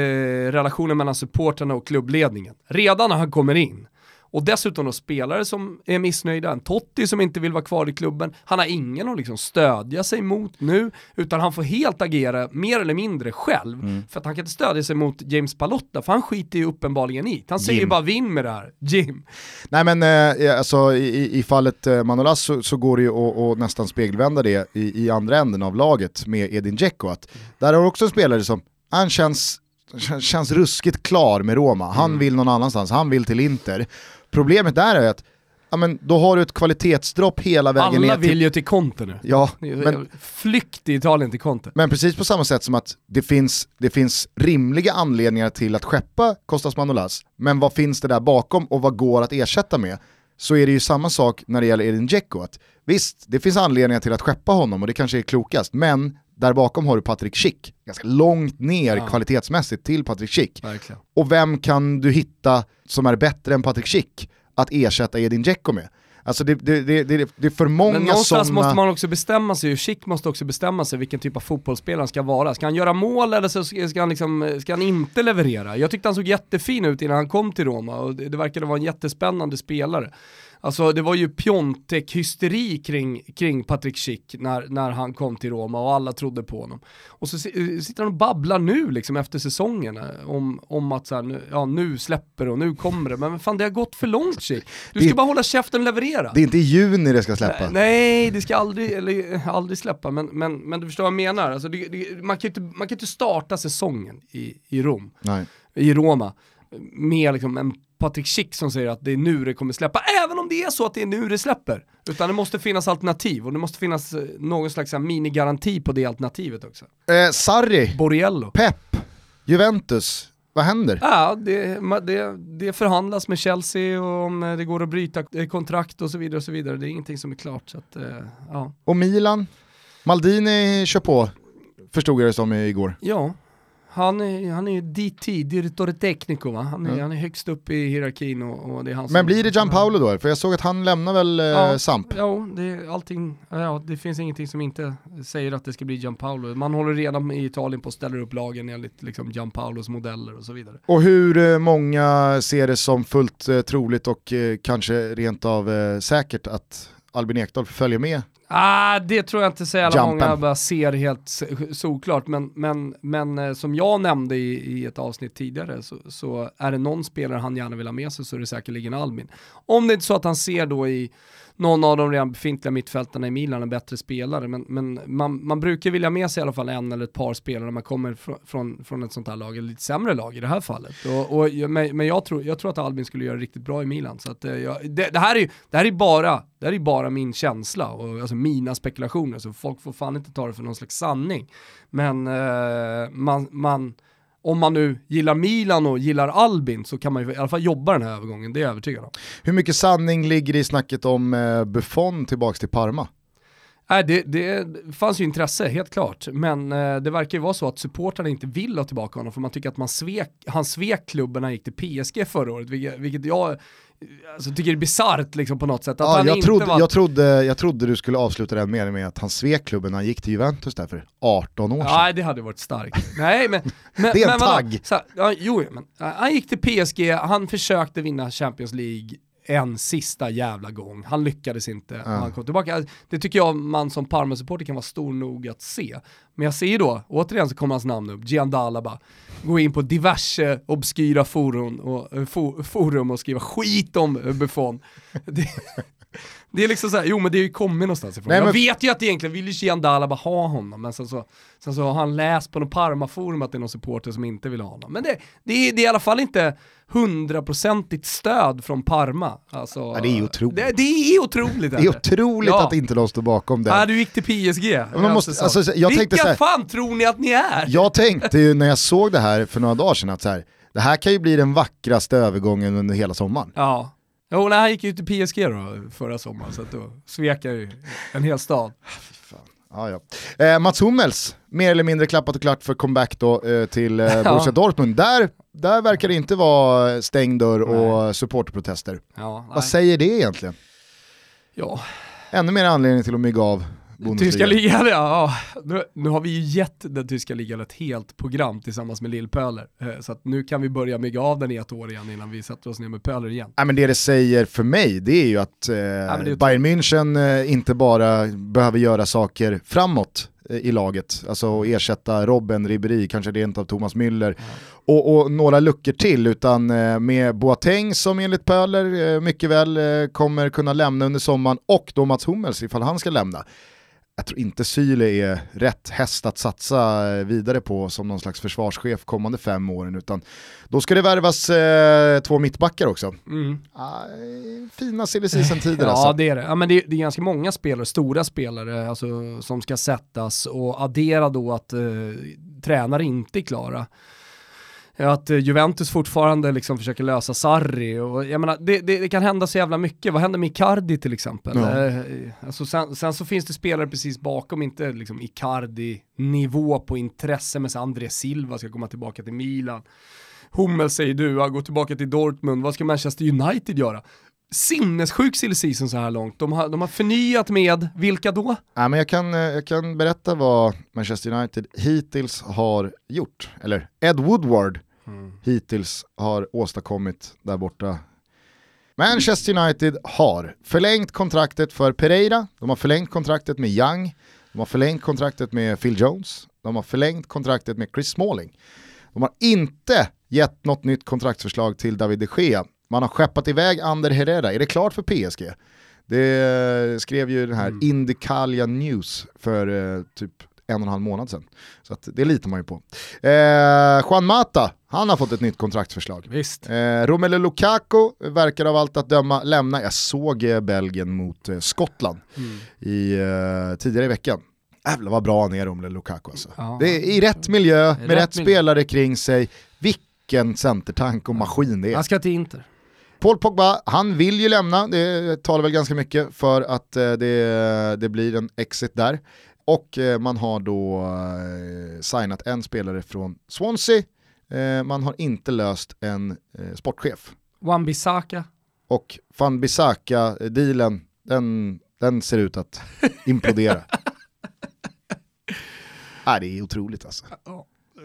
B: relationen mellan supportrarna och klubbledningen. Redan när han kommer in. Och dessutom då spelare som är missnöjda, en Totti som inte vill vara kvar i klubben. Han har ingen att liksom stödja sig mot nu, utan han får helt agera mer eller mindre själv.
A: Mm.
B: För att han kan inte stödja sig mot James Palotta, för han skiter ju uppenbarligen i. Han säger
A: Jim.
B: bara vinn med det här, [LAUGHS] Jim.
A: Nej men eh, alltså, i, i- fallet eh, Manolas så, så går det ju att, nästan spegelvända det i, i andra änden av laget med Edin Dzeko. Att Där har du också en spelare som, han känns, kän- känns ruskigt klar med Roma, han
B: Mm.
A: vill någon annanstans, han vill till Inter. Problemet där är att, ja, men då har du ett kvalitetsdropp hela vägen
B: Alla
A: ner
B: vill
A: till...
B: ju till Conte nu.
A: Ja, men,
B: Flykt i Italien till Conte.
A: men precis på samma sätt som att det finns, det finns rimliga anledningar till att skeppa Kostas Manolas, men vad finns det där bakom och vad går att ersätta med? Så är det ju samma sak när det gäller Edin Dzeko. Visst, det finns anledningar till att skeppa honom och det kanske är klokast, men där bakom har du Patrik Schick, ganska långt ner
B: Ja.
A: kvalitetsmässigt till Patrik Schick.
B: Verkligen.
A: Och vem kan du hitta som är bättre än Patrik Schick att ersätta Edin Dzeko med? Alltså det, det, det, det, är för många
B: Men någonstans
A: sådana...
B: måste man också bestämma sig, Schick måste också bestämma sig vilken typ av fotbollsspelare han ska vara. Ska han göra mål eller så ska ska han, liksom, ska han inte leverera? Jag tyckte han såg jättefin ut innan han kom till Roma och det, det verkade vara en jättespännande spelare. Alltså det var ju Piontek-hysteri kring, kring Patrik Schick när, när han kom till Roma och alla trodde på honom. Och så si- sitter han och babblar nu liksom efter säsongen eh, om, om att så här, nu, ja, nu släpper det och nu kommer det. Men fan det har gått för långt Schick. Du ska
A: Det-
B: bara hålla käften och leverera.
A: Det är inte i juni det ska släppa.
B: Nej, det ska aldrig, eller, eh, aldrig släppa, men, men, men du förstår vad jag menar. Alltså, det, det, man, kan inte, man kan inte starta säsongen i, i Rom,
A: Nej.
B: i Roma, med liksom en Patrik Schick som säger att det är nu det kommer släppa, även om det är så att det är nu det släpper. Utan det måste finnas alternativ och det måste finnas eh, någon slags minigaranti på det alternativet också.
A: Eh, Sarri,
B: Borriello.
A: Pep, Juventus, vad händer?
B: Ja, det, det, det förhandlas med Chelsea och om eh, det går att bryta eh, kontrakt och så vidare och så vidare. Det är ingenting som är klart. Så att, ja.
A: Och Milan? Maldini kör på, förstod jag det som igår.
B: Ja, Han är, han är DT, Direttore Tecnico va? Han är,
A: Mm.
B: han är högst upp i hierarkin och, och det är han som...
A: Men blir det Gianpaolo då? För jag såg att han lämnar väl eh,
B: Ja.
A: Samp?
B: Ja, det, allting, ja, det finns ingenting som inte säger att det ska bli Gianpaolo. Man håller redan i Italien på att ställa upp lagen enligt liksom Gianpaolos modeller och så vidare.
A: Och hur eh, många ser det som fullt eh, troligt och eh, kanske rent av eh, säkert att Albin Ekdal följer med?
B: Ah, det tror jag inte så jävla
A: Jumpen.
B: många bara ser helt s- solklart, men, men, men eh, som jag nämnde i, i ett avsnitt tidigare så, så är det någon spelare han gärna vill ha med sig så är det säkerligen Albin. Om det inte är så att han ser då i någon av de redan befintliga mittfältarna i Milan en bättre spelare, men, men man, man brukar vilja ha med sig i alla fall en eller ett par spelare när man kommer från, från, från ett sånt här lag, ett lite sämre lag i det här fallet. Och, och, men men jag, tror, jag tror att Albin skulle göra riktigt bra i Milan. Så att, eh, jag, det, det, här är, ju- det här är bara det här är bara min känsla och alltså mina spekulationer, så folk får fan inte ta det för någon slags sanning. Men eh, man, man, om man nu gillar Milan och gillar Albin så kan man ju i alla fall jobba den här övergången, det är jag övertygad om.
A: Hur mycket sanning ligger i snacket om eh, Buffon tillbaks till Parma?
B: Nej, det, det fanns ju intresse, helt klart. Men eh, det verkar ju vara så att supportrarna inte vill ha tillbaka honom för man tycker att man svek, han svek klubben när han gick till PSG förra året, vilket, vilket jag alltså, tycker är bisarrt liksom, på något sätt. Att
A: Ja, jag, trodde,
B: var...
A: jag, trodde, jag trodde du skulle avsluta den meningen med att han svek klubben när han gick till Juventus där för 18 år sedan.
B: Nej, det hade varit starkt. Nej, men... [LAUGHS] men
A: Det är en
B: men vadå?
A: tagg.
B: Så, här, ja, jo, men eh, han gick till PSG, han försökte vinna Champions League en sista jävla gång. Han lyckades inte och han kom tillbaka. Det tycker jag man som Parma-supporter kan vara stor nog att se. Men jag ser ju då, återigen så kommer hans namn upp, Giandalaba. Gå in på diverse obskyra forum och, eh, fo, forum och skriva skit om Buffon. [LAUGHS] Det, det är liksom såhär, jo men det är ju kommit någonstans ifrån.
A: Nej,
B: jag
A: men-
B: vet ju att egentligen vill ju Giandalaba ha honom, men sen så, sen så har han läst på någon Parma-forum att det är någon supporter som inte vill ha honom. Men det, det, är, det är i alla fall inte hundraprocentigt stöd från Parma. Alltså,
A: Ja, det är otroligt.
B: Det, det är otroligt.
A: Det är otroligt
B: Ja.
A: att inte de står bakom det.
B: Ja, du gick till PSG.
A: man måste-
B: Alltså,
A: alltså, jag
B: Vilka
A: tänkte så här-
B: fan tror ni att ni är?
A: Jag tänkte ju när jag såg det här för några dagar sedan att så här, det här kan ju bli den vackraste övergången under hela sommaren.
B: Ja. Jo, nej, han gick ju till PSG då förra sommaren, så att då svek jag ju en hel stad. [LAUGHS]
A: Ja, ja. Eh, Mats Hummels, mer eller mindre klappat och klart för comeback då eh, till eh, [LAUGHS] Borussia Dortmund. Där, där verkar det inte vara stängd dörr och supporterprotester.
B: Ja, nej.
A: Vad säger det egentligen?
B: ja.
A: Ännu mer anledning till att mygga av Bundesliga.
B: Tyska ligan, ja. Nu, nu har vi ju gett den tyska ligan ett helt program tillsammans med Lill-Pöler. Eh, Så att nu kan vi börja mygga av den i ett år igen innan vi sätter oss ner med Pöler igen.
A: Nej, men det det säger för mig det är ju att eh,
B: det är
A: Bayern München eh, inte bara behöver göra saker framåt eh, i laget, alltså ersätta Robben, Ribéry, kanske rent av Thomas Müller och, och några luckor till, utan eh, med Boateng som enligt Pöler mycket väl kommer kunna lämna under sommaren och då Mats Hummels ifall han ska lämna. Jag tror inte Syle är rätt häst att satsa eh, vidare på som någon slags försvarschef kommande fem åren, utan då ska det värvas eh, två mittbackar också.
B: Mm.
A: Aj, fina silly season-tider [LAUGHS]
B: Ja
A: alltså.
B: det är det. Ja, men det, det är ganska många spelare, stora spelare, alltså, som ska sättas och addera då att eh, tränare inte är klara. Att eh, Juventus fortfarande liksom försöker lösa Sarri och jag menar, det, det, det kan hända så jävla mycket. Vad händer med Icardi till exempel?
A: Ja.
B: Eh, alltså sen, sen så finns det spelare precis bakom, inte liksom Icardi-nivå på intresse, men så André Silva ska komma tillbaka till Milan. Hummel säger du, går tillbaka till Dortmund, vad ska Manchester United göra? Sinnessjuk silly season så här långt. De har, de har förnyat med, vilka då?
A: Ja, men jag, kan, eh, jag kan berätta vad Manchester United hittills har gjort, eller Ed Woodward hittills har åstadkommit där borta. Manchester United har förlängt kontraktet för Pereira, de har förlängt kontraktet med Young, de har förlängt kontraktet med Phil Jones, de har förlängt kontraktet med Chris Smalling. De har inte gett något nytt kontraktsförslag till David de Gea. Man har skeppat iväg Ander Herrera, är det klart för PSG? Det skrev ju den här
B: Mm.
A: Indicalia News för eh, typ en och en halv månad sedan. Så det litar man ju på. Eh, Juan Mata, han har fått ett nytt kontraktsförslag.
B: Visst.
A: Eh, Romelu Lukaku verkar av allt att döma lämna. Jag såg eh, Belgien mot eh, Skottland
B: Mm.
A: i, eh, tidigare i veckan. Jävlar vad bra han är Romelu Lukaku alltså.
B: Ja.
A: Det är i rätt miljö, med
B: Rätt
A: rätt, spelare kring sig. Vilken centertank och maskin det är.
B: Han ska till Inter.
A: Paul Pogba, han vill ju lämna, det talar väl ganska mycket för att eh, det, det blir en exit där. och eh, man har då eh, signat en spelare från Swansea, man har inte löst en sportchef.
B: Wan-Bissaka.
A: Och van Bissaka-dealen, den, den ser ut att implodera. [LAUGHS] Nej, det är otroligt alltså.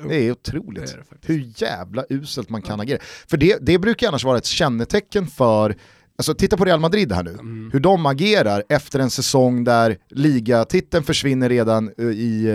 B: Ja.
A: Det är otroligt
B: Det är det
A: hur jävla uselt man kan agera. För det, det brukar annars vara ett kännetecken för, alltså titta på Real Madrid här nu,
B: Mm.
A: hur de agerar efter en säsong där ligatiteln försvinner redan eh, i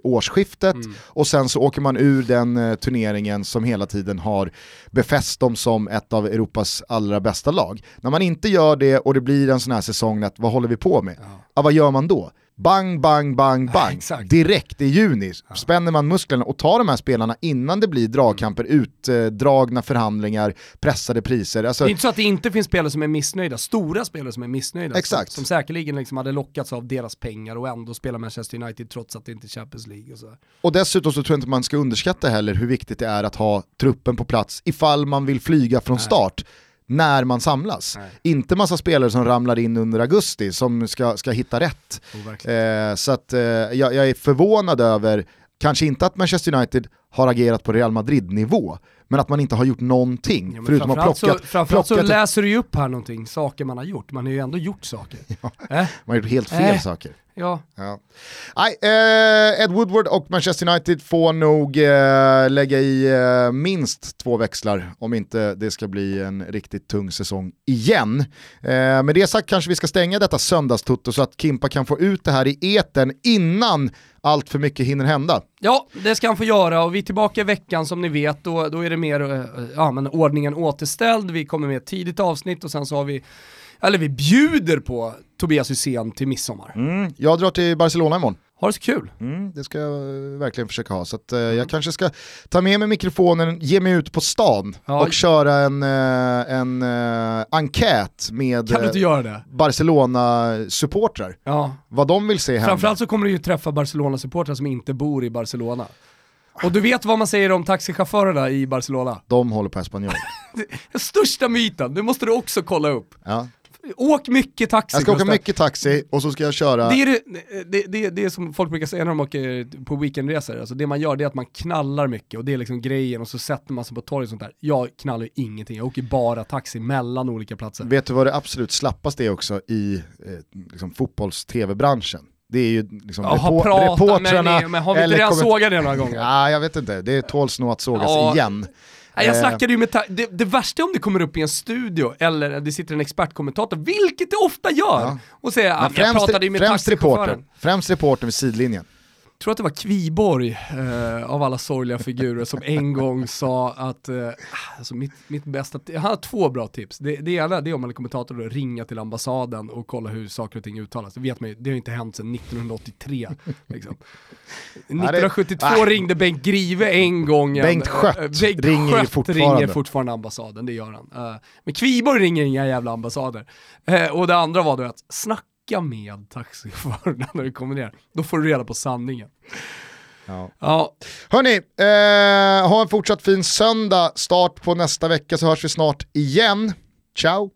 A: eh, årsskiftet
B: Mm.
A: och sen så åker man ur den eh, turneringen som hela tiden har befäst dem som ett av Europas allra bästa lag. När man inte gör det och det blir en sån här säsong, att, vad håller vi på med? Ja. vad gör man då? Bang, bang, bang, bang.
B: exakt.
A: Direkt i juni spänner man musklerna och tar de här spelarna innan det blir dragkamper, utdragna förhandlingar, pressade priser. Alltså,
B: Det är inte så att det inte finns spelare som är missnöjda, stora spelare som är missnöjda.
A: Exakt.
B: Som, som säkerligen liksom hade lockats av deras pengar och ändå spelar Manchester United trots att det inte är Champions League och så.
A: Och dessutom så tror jag inte man ska underskatta heller hur viktigt det är att ha truppen på plats ifall man vill flyga från start när man samlas.
B: Nej.
A: Inte massa spelare som ramlar in under augusti som ska, ska hitta rätt.
B: Oh.
A: Eh, så att, eh, jag, jag är förvånad över, kanske inte att Manchester United har agerat på Real Madrid-nivå, men att man inte har gjort någonting.
B: Ja,
A: förutom att
B: framförallt
A: plockat,
B: så, framförallt så
A: plockat
B: läser du ju upp här någonting, saker man har gjort. Man har ju ändå gjort saker. Äh?
A: man har gjort helt fel
B: Äh.
A: saker.
B: Ja,
A: Ja. Nej, eh, Ed Woodward och Manchester United får nog eh, lägga i eh, minst två växlar om inte det ska bli en riktigt tung säsong igen. Eh, med det sagt kanske vi ska stänga detta söndagstutto så att Kimpa kan få ut det här i eten innan allt för mycket hinner hända.
B: Ja, det ska han få göra och vi är tillbaka i veckan som ni vet, då, då är det mer eh, ja, men ordningen återställd, vi kommer med ett tidigt avsnitt och sen så har vi, eller vi bjuder på Tobias Hysén till midsommar.
A: Mm. Jag drar till Barcelona imorgon.
B: Ha det så kul!
A: Mm, det ska jag eh, verkligen försöka ha. Så att, eh, jag kanske ska ta med mig mikrofonen, ge mig ut på stan
B: Ja.
A: och köra en, eh, en eh, enkät med eh? Barcelona-supportrar.
B: Ja.
A: Vad de vill se hända.
B: Framförallt så kommer du ju träffa Barcelona-supportrar som inte bor i Barcelona. Och du vet vad man säger om taxichaufförerna i Barcelona?
A: De håller på Espanyol. [LAUGHS]
B: Största myten, det måste du också kolla upp.
A: Ja.
B: Åk mycket taxi.
A: Jag ska åka
B: Gustav.
A: mycket taxi och så ska jag köra...
B: Det är det, det, det, det är som folk brukar säga när de åker på weekendresor, alltså det man gör det är att man knallar mycket och det är liksom grejen och så sätter man sig på torg och sånt där. Jag knallar ju ingenting, jag åker bara taxi mellan olika platser.
A: Vet du vad det absolut slappaste är också i eh, liksom, fotbolls-tv-branschen? Det är ju liksom
B: Jaha,
A: repo-
B: prata
A: reportrarna...
B: med, men har vi inte redan
A: komment-
B: sågat det några gånger? [LAUGHS]
A: Ja, jag vet inte. Det tåls nog att sågas
B: Ja.
A: igen.
B: Jag
A: Eh.
B: snackade ju med, det, det värsta är om det kommer upp i en studio eller det sitter en expertkommentator, vilket det ofta gör,
A: Ja.
B: och säger att
A: Men
B: jag pratade ju med
A: främst, reporter, främst reporter vid sidlinjen.
B: Tror att det var Kviborg eh, av alla sorgliga figurer som en [LAUGHS] gång sa att, eh, alltså mitt, mitt bästa, han har två bra tips. Det, det ena det är om man är kommentator då, ringa till ambassaden och kolla hur saker och ting uttalas. Det vet man ju, det har ju inte hänt sedan 1983. Liksom. [LAUGHS] 1972
A: Ah.
B: ringde Bengt Grive en gång. en-
A: Bengt Skött
B: eh, Bengt
A: ringer ju
B: Skött
A: fortfarande.
B: ringer fortfarande ambassaden, det gör han. Eh, men Kviborg ringer inga jävla ambassader. Eh, och det andra var då att snacka med taxichaufförerna när du kommer ner. Då får du reda på sanningen.
A: Ja.
B: Ja,
A: Hörni, eh, ha en fortsatt fin söndag. Start på nästa vecka så hörs vi snart igen. Ciao,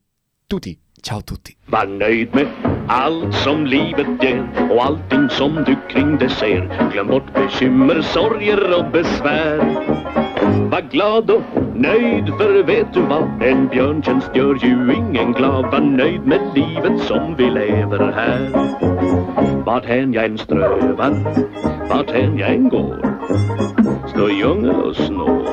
A: tutti.
B: ciao tutti.
C: Var nöjd med allt som livet ger och allting som du kring det ser. Glöm bort bekymmer, sorger och besvär. Var glad och nöjd för vet du vad? En björntjänst gör ju ingen glad. Var nöjd med livet som vi lever här. Varthän jag än strövar, varthän jag än går. Står djungel och snår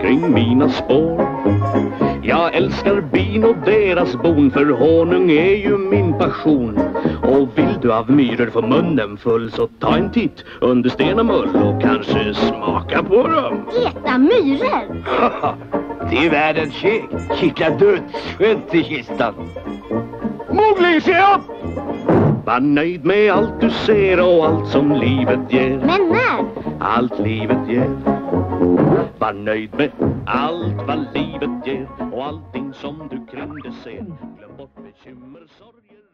C: kring mina spår. Jag älskar bin och deras bon för honung är ju min passion. Och vill du av myror få munnen full så ta en titt under sten och mull och kanske smaka på dem.
F: Äta myror?
C: Det är världens käk. Kittlar dödsskönt i kistan. Mowgli, se upp! Var nöjd med allt du ser och allt som livet ger.
F: Men när?
C: Allt livet ger. Var nöjd med allt vad livet ger och allting som du kring det ser. Glöm bort bekymmer, sorger